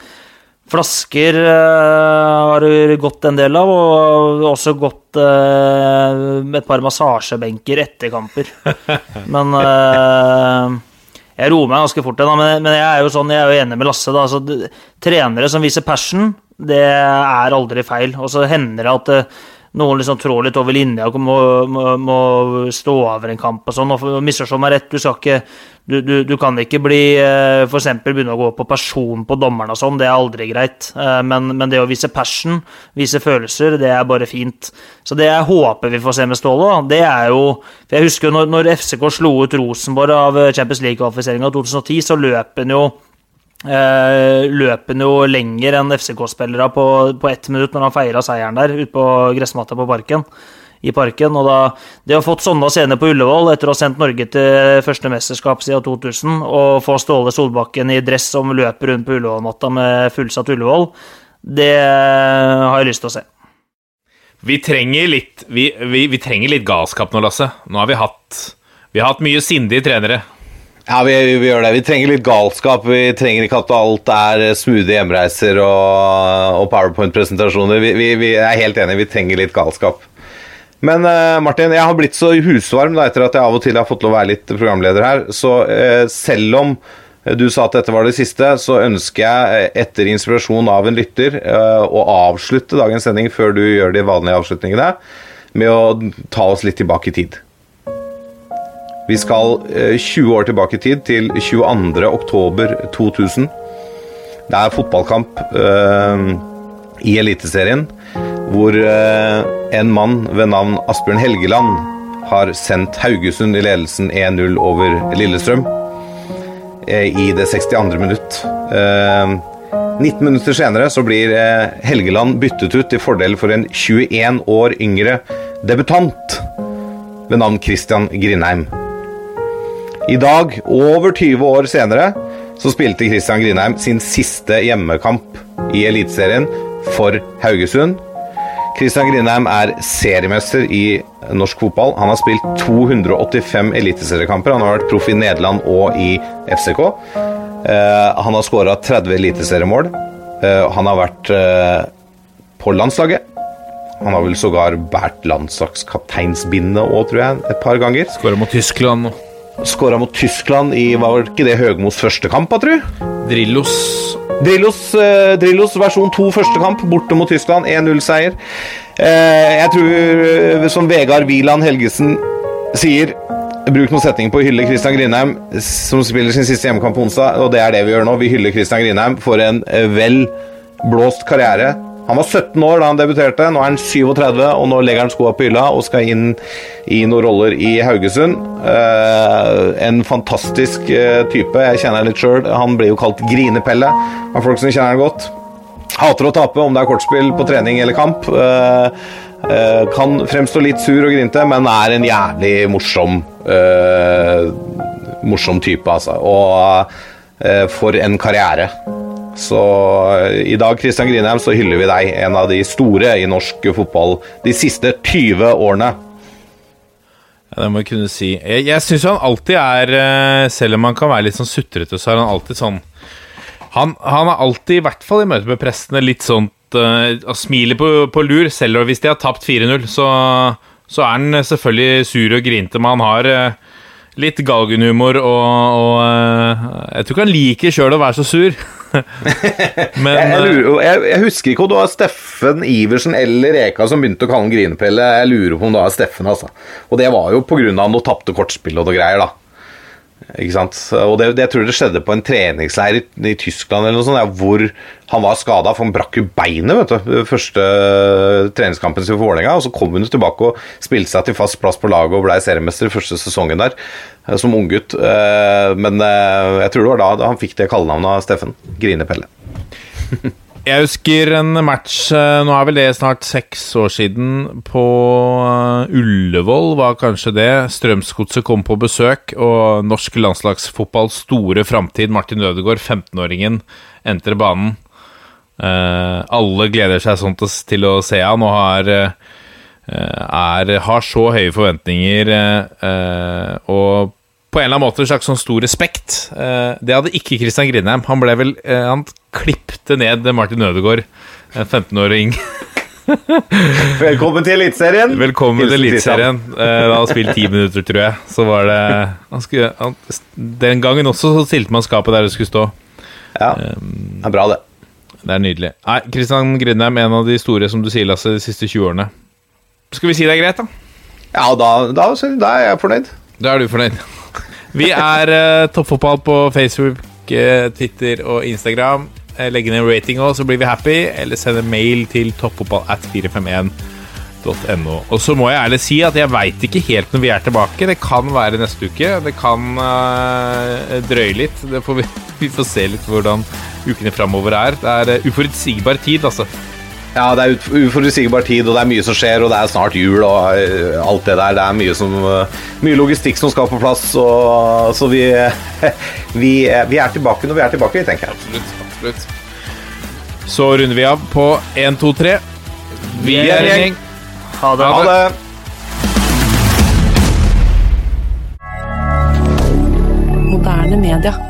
[SPEAKER 2] Flasker eh, har du gått en del av, og også gått eh, et par massasjebenker etter kamper. Men eh, jeg roer meg ganske fort, da, men, men jeg er jo sånn, jeg er jo enig med Lasse. Da, altså, trenere som viser passion, det er aldri feil. Og så hender det at, noen liksom trår litt over linja og må, må, må stå over en kamp og sånn. og Misforstå meg rett, du skal ikke du, du, du, kan ikke bli f.eks. for eksempel begynne å gå på person på dommeren og sånn, det er aldri greit. Eh, men, men, det å vise passion, vise følelser, det er bare fint. Så det jeg håper vi får se med Ståle, det er jo for Jeg husker når, når FCK slo ut Rosenborg av Champions League-kvalifiseringa 2010, så løp han jo Eh, løper han jo lenger enn FCK-spillere på, på ett minutt når han feira seieren der ute på gressmatta på parken. I parken, og da, Det å ha fått sånne scener på Ullevål etter å ha sendt Norge til første mesterskap siden 2000, og få Ståle Solbakken i dress som løper rundt på Ullevål-matta med fullsatt Ullevål, det har jeg lyst til å se.
[SPEAKER 1] Vi trenger litt, vi, vi, vi trenger litt galskap nå, Lasse. Nå har vi hatt, vi har hatt mye sindige trenere.
[SPEAKER 3] Ja, vi, vi, gjør det. Vi trenger litt galskap. Vi trenger ikke at alt er smoothie hjemreiser og, og powerpoint-presentasjoner. Vi, vi, vi, er helt enige, vi trenger litt galskap. Men uh, Martin, jeg har blitt så husvarm da, etter at jeg av og til har fått lov å være litt programleder her. Så uh, selv om du sa at dette var det siste, så ønsker jeg etter inspirasjon av en lytter uh, å avslutte dagens sending før du gjør de vanlige avslutningene, med å ta oss litt tilbake i tid. Vi skal 20 eh, år tilbake i tid, til 22. oktober 2000. Det er fotballkamp eh, i Eliteserien hvor eh, en mann ved navn Asbjørn Helgeland har sendt Haugesund i ledelsen 1-0 over Lillestrøm eh, i det 62. minutt. 19 minutter senere så blir Helgeland byttet ut til fordel for en 21 år yngre debutant ved navn Christian Grindheim. I dag, over 20 år senere, så spilte Christian Grindheim sin siste hjemmekamp i Eliteserien for Haugesund. Christian Grindheim er seriemester i norsk fotball. Han har spilt 285 eliteseriekamper. Han har vært proff i Nederland og i FCK. Uh, han har skåra 30 eliteseriemål. Uh, han har vært uh, på landslaget. Han har vel sågar båret landslagskapteinsbindet òg, tror jeg, et par ganger.
[SPEAKER 1] Skåra mot Tyskland.
[SPEAKER 3] Skåra mot Tyskland i var ikke det Høgmos første kamp, tru?
[SPEAKER 1] Drillos.
[SPEAKER 3] Drillos, eh, Drillos versjon 2 første kamp, borte mot Tyskland. 1-0-seier. Eh, jeg tror, eh, som Vegard Wieland Helgesen sier Bruk noen setninger på å hylle Christian Grindheim, som spiller sin siste hjemmekamp på onsdag. Og det er det vi gjør nå. Vi hyller Christian Grindheim for en eh, vel blåst karriere han var 17 år da han debuterte, nå er han 37, og nå legger han skoa på hylla og skal inn i noen roller i Haugesund. Uh, en fantastisk uh, type. Jeg kjenner han litt sjøl. Han blir jo kalt Grinepelle av folk som kjenner han godt. Hater å tape, om det er kortspill på trening eller kamp. Uh, kan fremstå litt sur og grinte, men er en jævlig morsom morsom type, altså. Og for en karriere. Så eh, i dag Kristian Grinheim, så hyller vi deg, en av de store i norsk fotball de siste 20 årene.
[SPEAKER 1] Ja, det må jeg kunne si. Jeg, jeg syns han alltid er eh, Selv om han kan være litt sånn sutrete, så er han alltid sånn Han, han er alltid, i hvert fall i møte med prestene, litt sånn uh, smiler på, på, lur. Selv hvis de har tapt 4-0, så, så, er han selvfølgelig sur og grinte, men han har uh, litt galgenhumor og, og uh, Jeg tror ikke han liker sjøl å være så sur.
[SPEAKER 3] Men, jeg, lurer, jeg, jeg, husker ikke om det var Steffen Iversen eller Reka som begynte å kalle han Grinepelle. Jeg lurer på om det var Steffen, altså. Og det var jo pga. noe tapte kortspill og noe greier, da. Ikke sant? Og det, det, jeg tror det skjedde på en treningsleir i, i Tyskland eller noe sånt, ja, hvor han var skada, for han brakk jo beinet vet du, første treningskampen sin for Vålerenga. Og så kom hun tilbake og spilte seg til fast plass på laget og ble seriemester første sesongen der eh, som unggutt. Eh, men eh, jeg tror det var da, han fikk det kallenavnet av Steffen. Grinepelle.
[SPEAKER 1] Jeg husker en match eh, Nå er vel det snart seks år siden. På eh, Ullevål var kanskje det. Strømsgodset kom på besøk, og norsk landslagsfotballs store framtid, Martin Ødegaard, 15-åringen, entrer banen. Uh, alle gleder seg sånn til å se han og har, er, har så høye forventninger. Og på en eller annen måte en slags sånn stor respekt. Eh, det hadde ikke Christian Grindheim. Han ble vel eh, Han klipte ned Martin Ødegaard, en 15-åring.
[SPEAKER 3] Velkommen til Eliteserien.
[SPEAKER 1] Velkommen til Eliteserien. Eh, da har spilt ti minutter, tror jeg. Så var det han skulle, han, Den gangen også så stilte man skapet der det skulle stå.
[SPEAKER 3] Ja, det er bra, det.
[SPEAKER 1] Det er nydelig. Nei, Christian Grindheim, en av de store, som du sier, Lasse, de siste 20 årene. Skal vi si det er greit, da?
[SPEAKER 3] Ja, da, da, da er jeg fornøyd.
[SPEAKER 1] Da er du fornøyd. Vi er uh, Toppfotball på Facebook, uh, Twitter og Instagram. Uh, legg ned rating òg, så blir vi happy. Eller send en mail til toppfotball at 451.no. Og så må jeg ærlig si at jeg veit ikke helt når vi er tilbake. Det kan være neste uke. Det kan uh, drøye litt. Får vi, vi får se litt hvordan ukene framover er. Det er uforutsigbar tid, altså.
[SPEAKER 3] Ja, det er uforutsigbar tid, og det er mye som skjer, og det er snart jul og eh, alt det der. Det er mye, som, eh, mye logistikk som skal på plass, og, så vi, vi, vi er tilbake når vi er tilbake, tenker jeg.
[SPEAKER 1] Absolutt. absolutt. Så runder vi av på 1, 2, 3. Vi er en gjeng.
[SPEAKER 2] Ha det.
[SPEAKER 3] Ha det!
[SPEAKER 5] Moderne media.